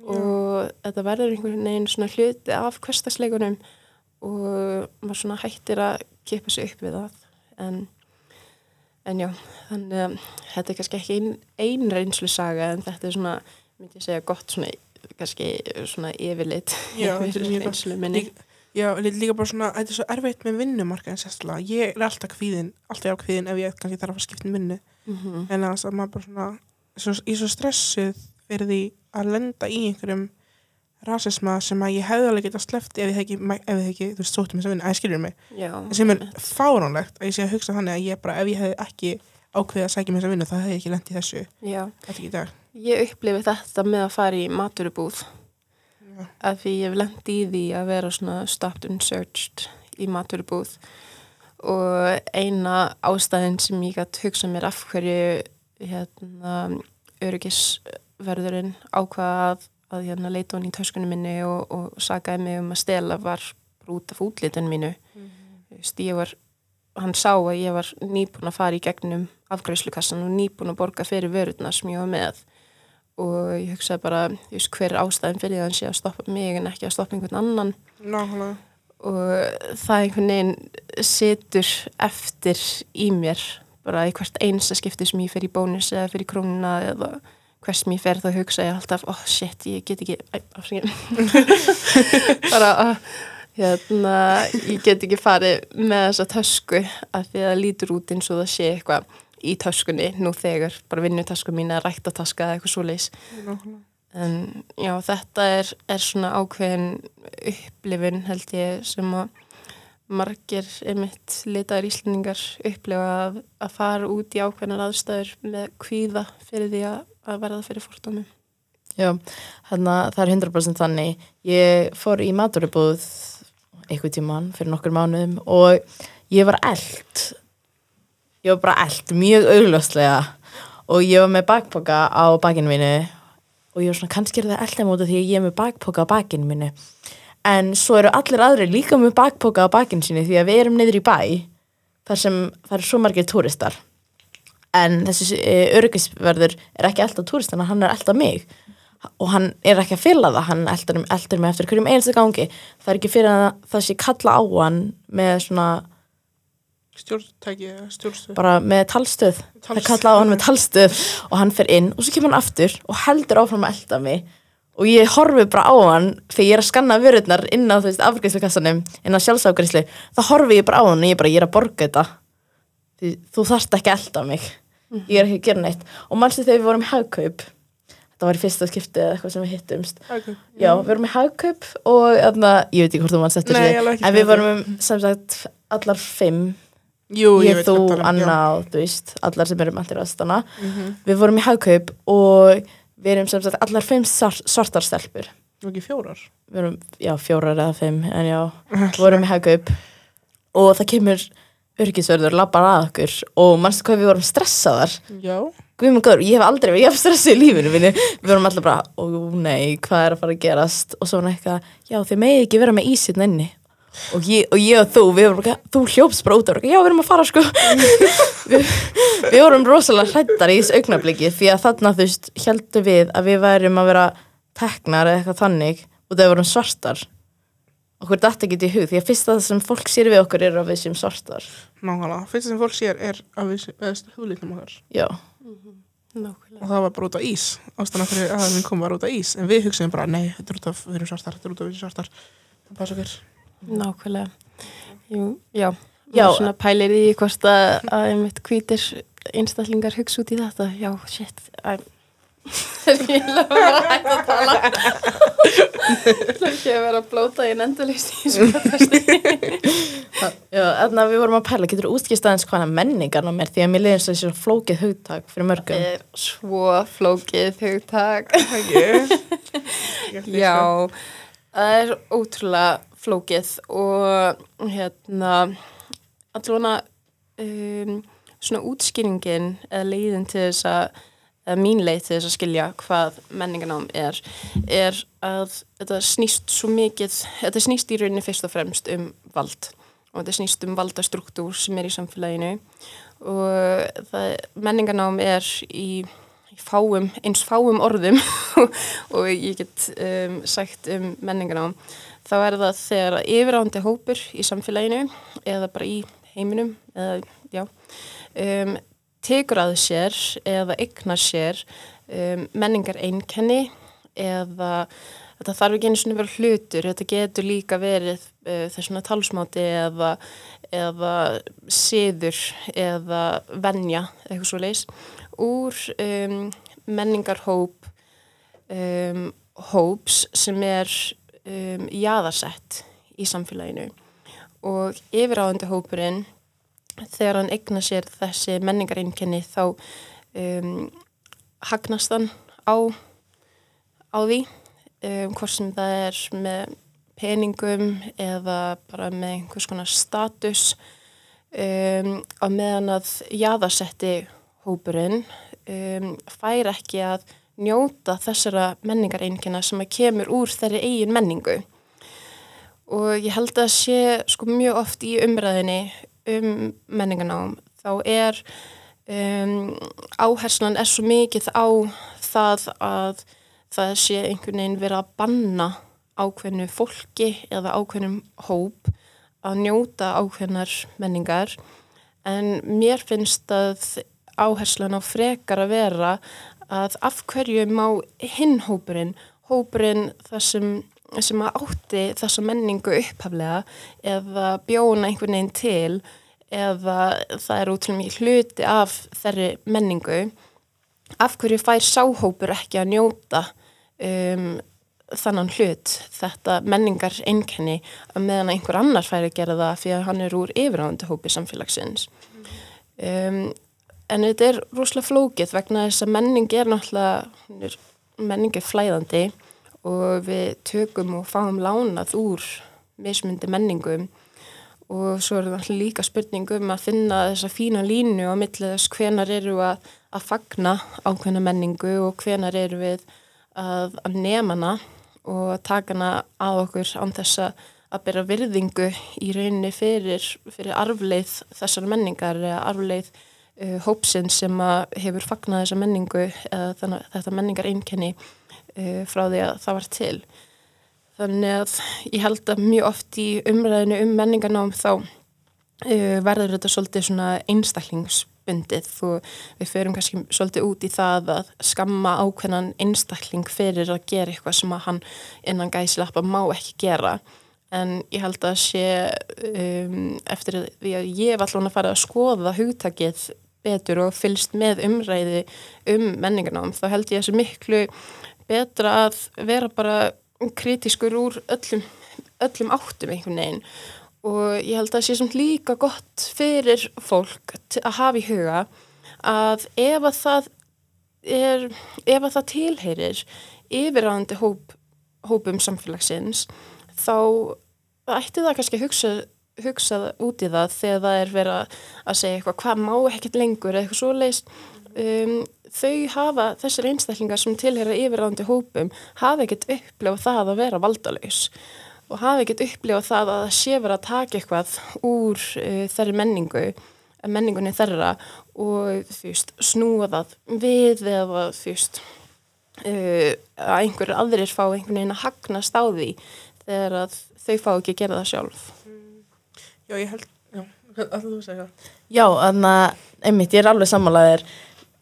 Og þetta verður einhvern veginn svona hluti af hverstasleikunum og maður svona hættir að kipa sig upp við það. En, en já, þannig að þetta er kannski ekki ein, ein reynslu saga en þetta er svona, myndi ég segja gott svona, kannski svona yfirleitt Já, yfir reynslu minni. Já, lí- líka bara svona, þetta er svo erfitt með vinnumarka en sérstaklega, ég er alltaf kvíðin alltaf á kvíðin ef ég kannski þarf að skipta um vinnu. Mm en að að maður bara svona svo, ég er svo stressuð fyrir því að lenda í einhverjum rasisma sem að ég hefði alveg getað slefti ef ég hef ekki, ekki þú veist, sóttum þess að vinna, að ég skilur mig? Já, sem er fáránlegt að ég sé að hugsa þannig að ég bara, ef ég hef ekki ákveðið að sækja mér þess að vinna, þá hef ég ekki lent í þessu já, þetta ekki í dag ég upplifi þetta með að fara í maturubúð Já. að því ég hef lent í því að vera svona stopped and searched í maturubúð og eina ástæðin sem ég gætt hugsa mér af hverju hérna, öryggisverðurinn ákvaða að, hérna, leita hann í töskunum minni og, og sagaði mig um að stela var út af útlitun mínu. Þú veist, ég var, hann sá að ég var nýbúin að fara í gegnum afgræslukassan og nýbúin að borga fyrir vörurnar sem ég var með og ég hugsaði bara, veist, hver er ástæðin fyrir því að hann sé að stoppa mig en ekki að stoppa einhvern annan. Nákvæmlega. Og það einhvern veginn situr eftir í mér bara í hvert einsta skipti sem ég fer í bónus eða fer í krónuna eða hvert sem ég fer þá hugsa ég alltaf oh shit, ég get ekki bara að hérna, ég get ekki farið með þessa tösku af því að það lítur út eins og það sé eitthvað í töskunni nú þegar, bara vinnutasku mín eða ræktataska eða eitthvað svoleiðis Nákvæmlega En já, þetta er, er svona ákveðin upplifin held ég sem að margir einmitt litaðir íslendingar upplifa að, að fara út í ákveðinar aðstæður með kvíða fyrir því að, að verða fyrir fórtómi. Já, hérna það er 100% þannig. Ég fór í maturubúð einhver tíman fyrir nokkur mánuðum og ég var eld. Ég var bara eld, mjög augljóslega og ég var með bakpoka á bakinu mínu og ég var svona, kannski er það eldum út af því að ég er með bakpoka á bakinu mínu. En svo eru allir aðri líka með bakpoka á bakinu sínu því að við erum niður í bæ þar sem eru svo margir túristar. En þessi uh, öryggisverður er ekki alltaf túristana, hann er alltaf mig og hann er ekki að fylla það, hann eldur, eldur mig eftir hverjum einstu gangi. Það er ekki fyrir að það sé kalla á hann með svona, Stjórntæki, stjórnstöð? Bara með talstöð. Það Talstöð. kalla á hann með talstöð og hann fer inn og svo kemur hann aftur og heldur áfram að elda mig. Og ég horfi bara á hann þegar ég er að skanna vörurnar inn á afgriðslukassanum, inn á sjálfsafgriðslu þá horfi ég bara á hann og ég bara, ég er að borga þetta. Því þú þarft ekki að elda mig. Ég er ekki að gera neitt. Og mannstu þegar við vorum í hagkaup? Þetta var í fyrsta skipti eða eitthvað sem við hittumst. Okay. já, við vorum í hagkaup og þarna, ég veit ekki hvort þú þessu, alveg ekki en við vorum um, sem sagt allar fimm Jú, ég, veit þú, Anna og þú veist, allar sem eru mættir aðstana Mhm. við vorum í hagkaup og við erum sem sagt allar fimm svartar stelpur. Og ekki fjórar? Við erum, já, fjórar eða fimm en já, við vorum í hagkaup. Og það kemur örgisverður labbar að okkur og mannstu hvað við vorum stressaðar? Já. Góður, ég hef aldrei verið jafn stressuð í lífinu minni við vorum allir bara, ó nei, hvað er að fara að gerast? Og svo var hann eitthvað, já þið megið ekki vera með ísinn inni og ég, og ég og þú, við vorum bara, þú hljóps bara út og já, við erum að fara sko. Við, við vorum rosalega hrættar í þessu augnabliki því að þarna þú veist, heldum við að við værum að vera teknar eða eitthvað þannig og það vorum svartar. Okkur datt ekki í hug því að fyrst það sem fólk sér við okkur er að við séum svartar. Nákvæmlega, fyrst sem fólk sér er að við veðst húðlíknum okkar. Já, Nákvæmlega. og það var bara út á ís. Ástæðan fyrir að við komum var út á ís. En við hugsaðum bara, nei, þetta er út af við erum svartar, þetta er út af við erum svartar. Það passa okkur Nákvæmlega. Jú, já, Já. svona pælir í hvort að, að einmitt hvítir einstaklingar hugsa út í þetta. Já, shit. Æ. Ég lofa bara að hætta að tala. Það er ekki að vera að blóta í nendulist. Já, þannig að við vorum að pæla, getur þú útskist aðeins hvaða menningar á mér því að mér leiðist þessi flókið hugtak fyrir Það mörgum. er svo flókið hugtak. Ekki? Já, það er ótrúlega flókið og hérna allavega um, svona útskýringin eða leiðin til þess að mín leið til þess að skilja hvað menningarnám er, er að þetta snýst svo mikið, þetta snýst í rauninni fyrst og fremst um vald og þetta snýst um valdastruktúr sem er í samfélaginu og það, menningarnám er í, í fáum, eins fáum orðum og ég get um, sagt um menningarnám þá er það þegar yfirándi hópur í samfélaginu eða bara í heiminum eða já um, tekur að sér eða eignar sér um, menningar einkenni eða þetta þarf ekki einu svona verið hlutur, þetta getur líka verið uh, þessuna talsmáti eða, eða siður eða venja, eitthvað svo leis, úr um, menningarhóp um, hóps sem er um, jáðarsett í samfélaginu. Og yfiráðandi hópurinn þegar hann egna sér þessi menningareinkenni þá um, hagnast hann á, á því um, hvort sem það er með peningum eða bara með einhvers konar status. Um, á meðan að jáðarsetti hópurinn um, fær ekki að njóta þessara menningareinkenna sem að kemur úr þeirri eigin menningu. Og ég held að sé sko mjög oft í umræðinni um menningarnám þá er um, áherslan er svo mikið á það að það sé einhvern veginn verið að banna ákveðnu fólki eða ákveðnum hóp að njóta ákveðnar menningar. En mér finnst að áherslan á frekar að vera að af hverju má hinn hópurinn, hópurinn það sem, sem átti þessa menningu upphaflega eða bjóna einhvern veginn til eða það er útrúlega mikið hluti af þeirri menningu af hverju fær sáhópur ekki að njóta um, þannan hlut þetta menningar einkenni að meðan einhver annar fær að gera það fyrir að hann er úr yfiráðandi hópi samfélagsins? Um, en þetta er rúslega flókið vegna þess að menning er náttúrulega menning er flæðandi og við tökum og fáum lánað úr mismundi menningum. Og svo er það líka spurning um að finna þessa fína línu á millið þess hvenar eru að, að fagna ákveðna menningu og hvenar eru við að, að nefna og taka hana að okkur án þess að bera virðingu í rauninni fyrir, fyrir arfleith þessar menningar eða arfleith uh, hópsinn sem hefur fagnað þessa menningu eða þannig, þetta menningar einkenni uh, frá því að það var til. Þannig að ég held að mjög oft í umræðinu um menningarnám þá uh, verður þetta svolítið svona einstaklingsbundið og við förum kannski svolítið út í það að skamma ákveðnan einstakling fyrir að gera eitthvað sem að hann innan gæslappa má ekki gera. En ég held að sé um, eftir því að ég var alltaf að fara að skoða hugtakið betur og fylst með umræði um menningarnám þá held ég þessu miklu betra að vera bara kritiskur úr öllum, öllum áttum einhvern veginn. Og ég held að það sé samt líka gott fyrir fólk að hafa í huga að ef að það er, ef að það tilheyrir yfirræðandi hóp, hópum samfélagsins þá ætti það kannski að hugsa hugsað út í það þegar það er verið að segja eitthvað hvað má ekkert lengur eða eitthvað svo leist um, þau hafa, þessir einstaklingar sem tilhera yfirráðandi hópum hafa ekkert upplifað það að vera valdalaus og hafa ekkert upplifað það að það sé verið að taka eitthvað úr uh, þeirri menningu menningunni þeirra og fyrst, snúa það við eða fyrst, uh, að einhverju aðrir fá einhvern veginn að hagnast á því þegar að þau fá ekki að gera það sjálf Já, ég held, já, alltaf þú segja Já, þannig að, einmitt, ég er alveg sammálaðir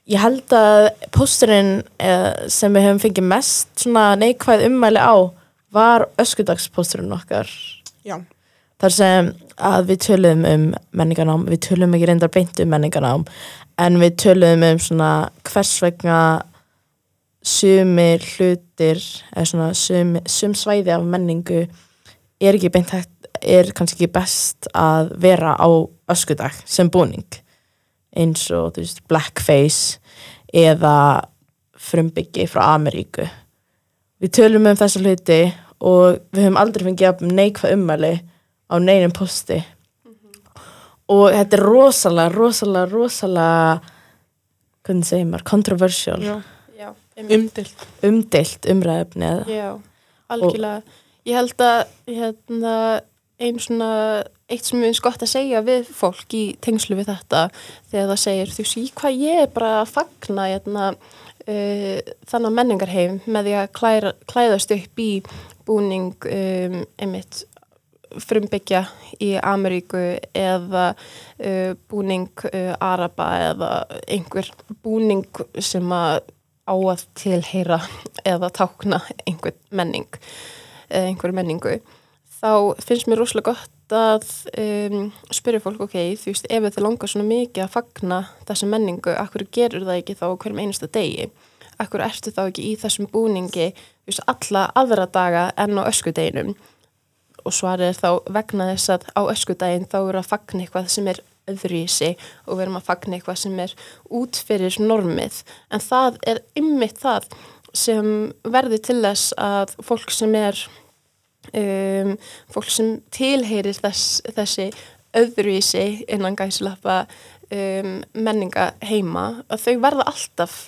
Ég held að pósturinn eh, sem við höfum fengið mest neikvæð ummæli á var öskudagspósturinn okkar. Já. Þar sem að við töluðum um menningarnám, við töluðum ekki reyndar beint um menningarnám, en við töluðum um svona hvers vegna sumir hlutir, eða svona sum, sum svæði af menningu er ekki beint hægt, er kannski best að vera á öskudag sem búning eins og þú veist blackface eða frumbyggi frá Ameríku við tölum um þessa hluti og við höfum aldrei fengið að neikva ummæli á neinum posti og þetta er rosalega, rosalega, rosalega hvernig segir maður, controversial Já. Já. Umdilt. eða Já, algjörlega. Ég held að hérna, einn svona, eitt sem er gott að segja við fólk í tengslu við þetta þegar það segir, þú sé hvað ég er bara að fagna hérna, uh, þannig menningarheim með því að klæra, klæðast upp í búning um, einmitt frumbyggja í Ameríku eða uh, búning uh, Araba eða einhver búning sem að á að tilheyra eða tákna einhver menning einhver menningu þá finnst mér rosalega gott að um, spyrja fólk, ok, þú veist, ef þið langar svona mikið að fagna þessu menningu, akkur gerur það ekki þá hverjum einasta degi? Akkur ertu þá ekki í þessum búningi þú veist, alla aðra daga en á öskudeginum? Og svarið er þá vegna þess að á öskudaginn þá er að fagna eitthvað sem er öðruvísi og við erum að fagna eitthvað sem er út fyrir normið. En það er ymmit það sem verður til þess að fólk sem er um, fólk sem tilheyrir þess, þessi öðruvísi innan gæslappa um, menninga heima að þau verða alltaf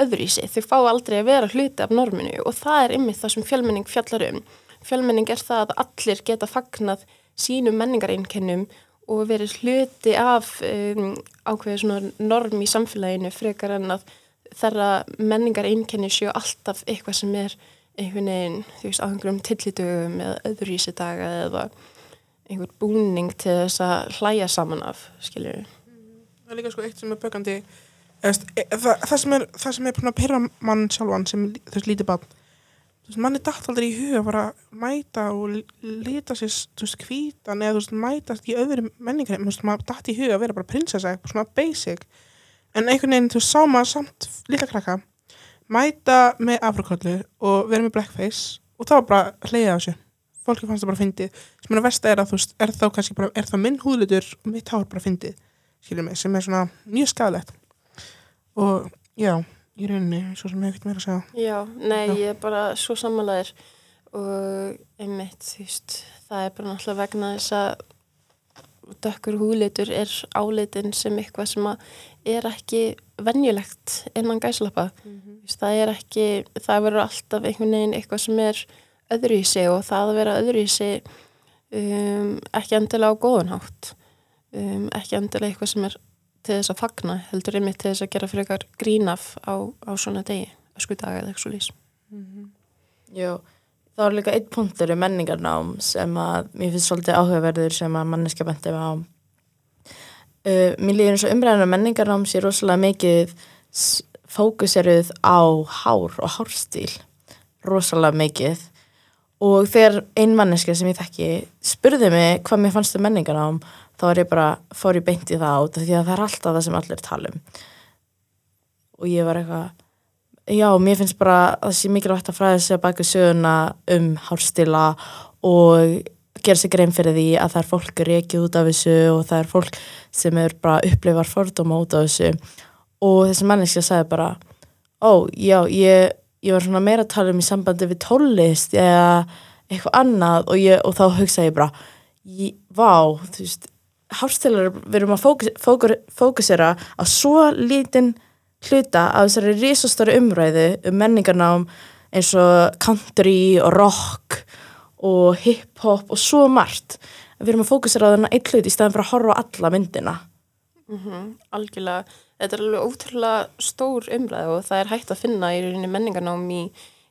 öðruvísi, þau fá aldrei að vera hluti af norminu og það er ymmið það sem fjölmenning fjallar um. Fjölmenning er það að allir geta fagnað sínum menningareinkennum og verið hluti af um, ákveðið svona norm í samfélaginu frekar en að þeirra menningareinnkenni séu alltaf eitthvað sem er einhvern veginn, þú veist, á einhverjum tillitugum eða öðruvísi daga eða einhver búning til þess að hlæja saman af, skiljum við. Það er líka sko eitt sem er bökandi eða, veist, e, það, það sem er það sem er búin að pyrra mann sjálfan sem veist lítið bann þú veist, mann er dætt aldrei í huga að fara að mæta og lita sér þú veist hvítan eða þú veist mætast í öðru menningar, þú veist, maður dætt í huga að vera bara prinsessa, svona basic. En einhvern veginn, þú veist, sá maður samt lilla krakka, mæta með afrakollu og vera með blackface og það var bara hleyja á þessu. Fólki fannst það bara fyndið, sem er að versta er að þú veist, er þá kannski bara, er það minn húðlutur og mitt hár bara fyndið skilur mig, sem er svona mjög skadalegt og já í rauninni, svo sem ég ekkert meira að segja. Já, nei, Já. ég er bara svo samanlegaðir og einmitt, þú veist, það er bara náttúrulega vegna þess að dökkur húlitur er áleitin sem eitthvað sem að er ekki venjulegt innan gæslappa. Mm Það er ekki, það verður alltaf einhvern veginn eitthvað sem er öðruvísi og það að vera öðruvísi um, ekki endilega á góðunhátt, um, ekki endilega eitthvað sem er til þess að fagna, heldur einmitt til þess að gera frekar grínaf á, á svona degi, öskudaga eða eitthvað svo lýs. Jú, þá er líka einn punktur um menningarnám sem að mér finnst svolítið áhugaverður sem að manneska benti á. Uh, mér líður eins og umræðan um menningarnám sé rosalega mikið fókuseruð á hár og hárstíl, rosalega mikið. Og þegar ein manneska sem ég þekki spurði mig hvað mér fannst um menningarnám, þá er ég bara, fór ég beint í það át því að það er alltaf það sem allir tala um. Og ég var eitthvað, Já, mér finnst bara að það sé mikilvægt að fræða sig að baka söguna um hárstila og gera sig grein fyrir því að það er fólk reikið út af þessu og það er fólk sem er bara upplifar fordóma út af þessu. Og þessi manneski sagði bara ó, já, ég, ég var svona meira að tala um í sambandi við tólist eða eitthvað annað. Og, ég, og þá hugsaði ég bara ég, vá, þú veist hárstilar, við erum að fókus, fókur, fókusera á svo lítinn hluta af þessari risastóri umræðu um menningarnám eins og country og rock og hip-hop og svo margt. Við erum að fókusera á þennan eitt hlut í staðin fyrir að horfa á alla myndina. Mm algjörlega, þetta er alveg ótrúlega stór umræð og það er hægt að finna í rauninni menningarnám í,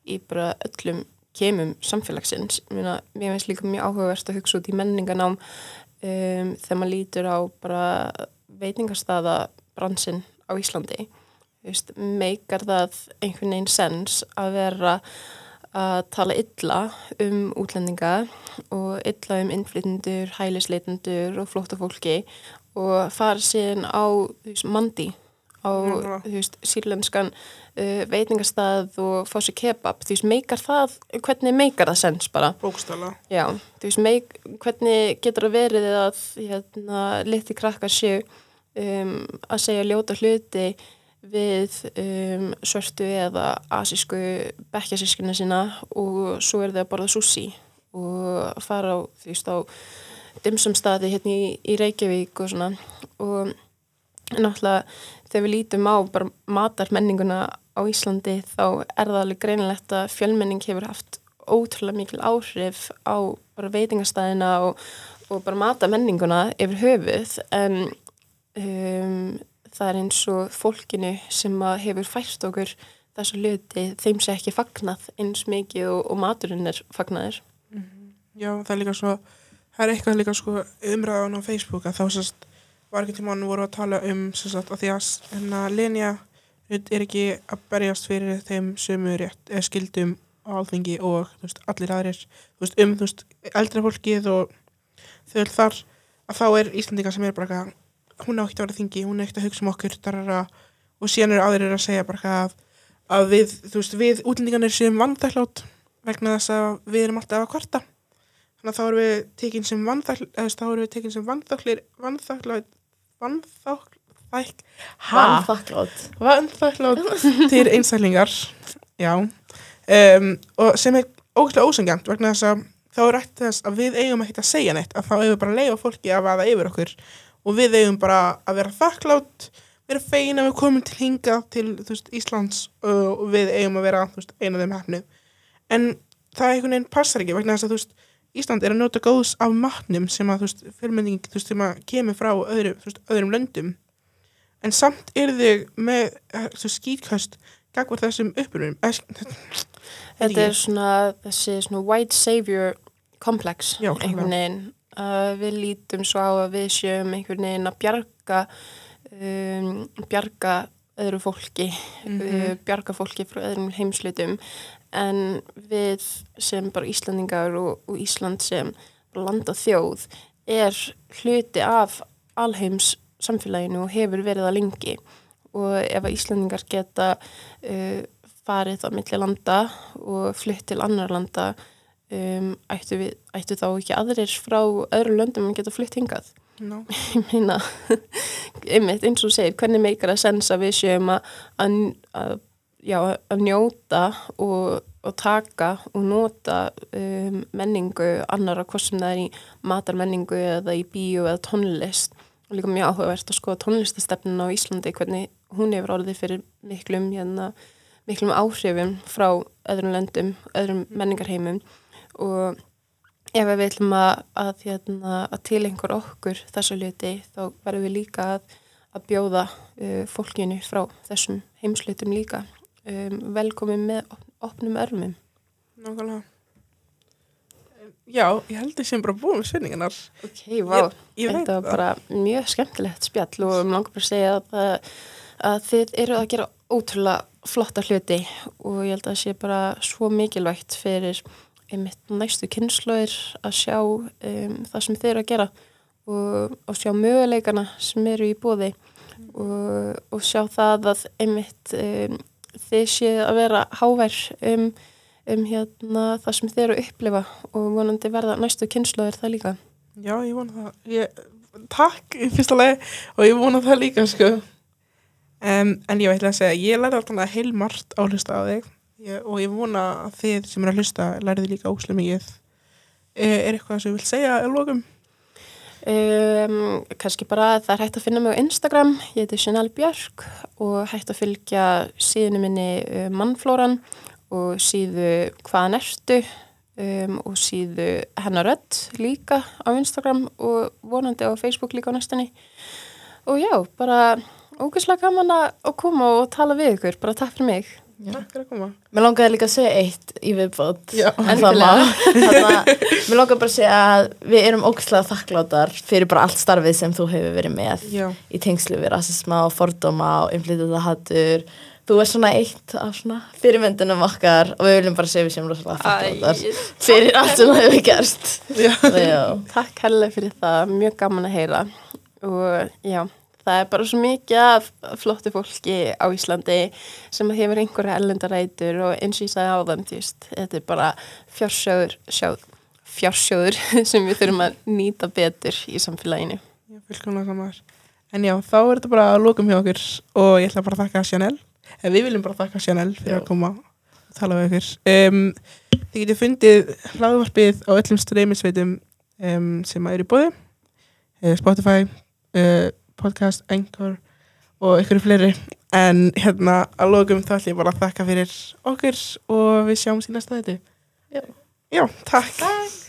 í bara öllum kemum samfélagsins. Mér finnst líka mjög áhugavert að hugsa út í menningarnám um, þegar maður lítur á bara veitingarstaða bransinn á Íslandi. Veist, meikar það einhvern veginn sens að vera að tala illa um útlendinga og illa um innflytjendur, hælisleitendur og flóttafólki og fara síðan á veist, mandi á veist, sírlenskan uh, veitingastað og fá sér kebab. Þú veist, meikar það, hvernig meikar það sens bara? Bókstala Já, þú veist, meik, hvernig getur það verið að hérna, liti krakkar séu um, að segja ljóta hluti við um, svörtu eða asísku bekkjasískuna sína og svo er þau að borða sushi og fara á því veist á dimsum staði hérna í, í Reykjavík og svona. Og náttúrulega þegar við lítum á bara matarmenninguna á Íslandi þá er það alveg greinilegt að fjölmenning hefur haft ótrúlega mikil áhrif á bara veitingastæðina og, og bara matamenninguna yfir höfuð. En um, það er eins og fólkinu sem hefur fært okkur þessu luti þeim sé ekki fagnað eins mikið og, og maturinn er fagnaður. Já, það er líka svo, það er eitthvað líka sko umræðan á Facebook að þá sérst var ekki tímann voru að tala um sérst að því að hérna Lenja er ekki að berjast fyrir þeim rétt eða skildum á alþingi og veist, allir aðrir veist, um veist, eldra fólkið og þau er þar að þá er Íslandinga sem er bara hún á ekkert að vera þingi, hún er ekkert að hugsa um okkur darara, og síðan eru aðrir að segja bara að, að við, þú veist, við útlendingarnir séum vandæklátt vegna þess að við erum alltaf að kvarta. Þannig að þá erum við tekin sem vanþakl eða þá erum við tekin sem vanþaklir vanþaklæt vanþaklæk Vanþakklátt. vanþaklátt til einstaklingar já. Um, og sem er ógæslega ósengjant vegna þess að þá er rætt þess að við eigum ekkert að segja neitt að þá eigum við bara að leifa fólki að vaða yfir okkur og við eigum bara að vera þakklátt vera fegin að við komum til hinga til veist, Íslands og við eigum að vera veist, eina af þeim hefnu en það einhvern veginn passar ekki vegna þess að veist Ísland er að njóta góðs af matnum sem að veist, sem að kemur frá öðru, öðrum löndum. En samt eru þau með eh, skýtkast gagvar þessum upprunum eh, Þetta er svona þessi svona white savior complex Já, einhvern veginn uh, við lítum svo á að við séum einhvern veginn að bjarga um, bjarga öðru fólki Mhm. uh, bjarga fólki frá öðrum heimslutum en við sem bara Íslandingar og, og Ísland sem land og þjóð er hluti af alheims samfélaginu og hefur verið það lengi og ef að Íslandingar geta uh, farið á milli landa og flytt til annar landa um, ættu, við, ættu þá ekki aðrir frá öðru löndum að geta flytt hingað? No. ég meina einmitt eins og segir, hvernig meikar að sensa við séum að, að, að, að njóta og, og taka og nota um, menningu annara hvort sem það er í matarmenningu eða í bíu eða tónlist. Og líka mjög áhugavert að skoða tónlistastefnun á Íslandi hvernig hún hefur orðið fyrir miklum, hérna, miklum áhrifum frá öðrum löndum, öðrum menningarheimum og ef við ætlum að, að, hérna, að tilengur okkur þessu hluti þá verðum við líka að, að bjóða uh, fólkinu frá þessum heimslutum líka. Um, velkomin með op opnum örmum. Nákvæmlega. Já, ég held að ég sem bara búin með svinningarnar Ok, vá, þetta var bara mjög skemmtilegt spjall og um langar bara að segja að, að þið eru að gera ótrúlega flotta hluti og ég held að það sé bara svo mikilvægt fyrir einmitt næstu kynnslóðir að sjá um, það sem þið eru að gera og, og sjá möguleikana sem eru í bóði og, og sjá það að einmitt um, þið séu að vera hávær um, um hérna, það sem þið eru að upplifa og vonandi verða næstu kynnslóðir það líka. Já, ég vona það. Ég, Takk í fyrsta lagi og ég vona það líka sko. En ég ætla að segja ég lærði alltaf heil margt á hlusta á þig ég, og ég vona að þið sem eru að hlusta lærði líka óslega mikið. Er, er eitthvað sem ég vil segja að lókum? Um, kannski bara það er hægt að finna mig á Instagram, ég heiti Chanel Björk og hægt að fylgja síðinu minni uh, Mannflóran og síðu Hvaðan ertu um, og síðu Hennar Rödd líka á Instagram og vonandi á Facebook líka á næstunni. Og já, bara ógæslega gaman að að koma og tala við ykkur, bara takk fyrir mig Takk fyrir að koma. Mér langaði líka að segja eitt í viðbót Já. en það má mér langaði bara að segja að við erum ógæslega þakkláttar fyrir bara allt starfið sem þú hefur verið með Já, í tengslu við rasisma og fordóma og innflytjað hattur Þú er svona eitt af svona fyrirmyndunum okkar og við viljum bara segja við sem rosalega þakkláttar fyrir allt sem það hefur gerst já, Takk helga fyrir það, mjög gaman að heyra. Og já, það er bara svo mikið af flottu fólki á Íslandi sem hefur einhverja ellendarætur og eins og ég sagði á þeim, þetta er bara fjársjóður, sjóð, fjársjóður sem við þurfum að nýta betur í samfélaginu. já En já, þá er þetta bara að lókum hjá okkur og ég ætla bara að þakka Chanel. Eða við viljum bara þakka Chanel fyrir Já. að koma og tala við ykkur. Um, þið getið fundið hlaðvarpið á öllum streymisveitum um, sem eru í bóði. Uh, Spotify, uh, Podcast, Anchor og ykkur fleiri. En hérna að lókum þá ætlum ég bara að þakka fyrir okkur og við sjáum síðan næsta þetta. Já. Já, takk. Takk.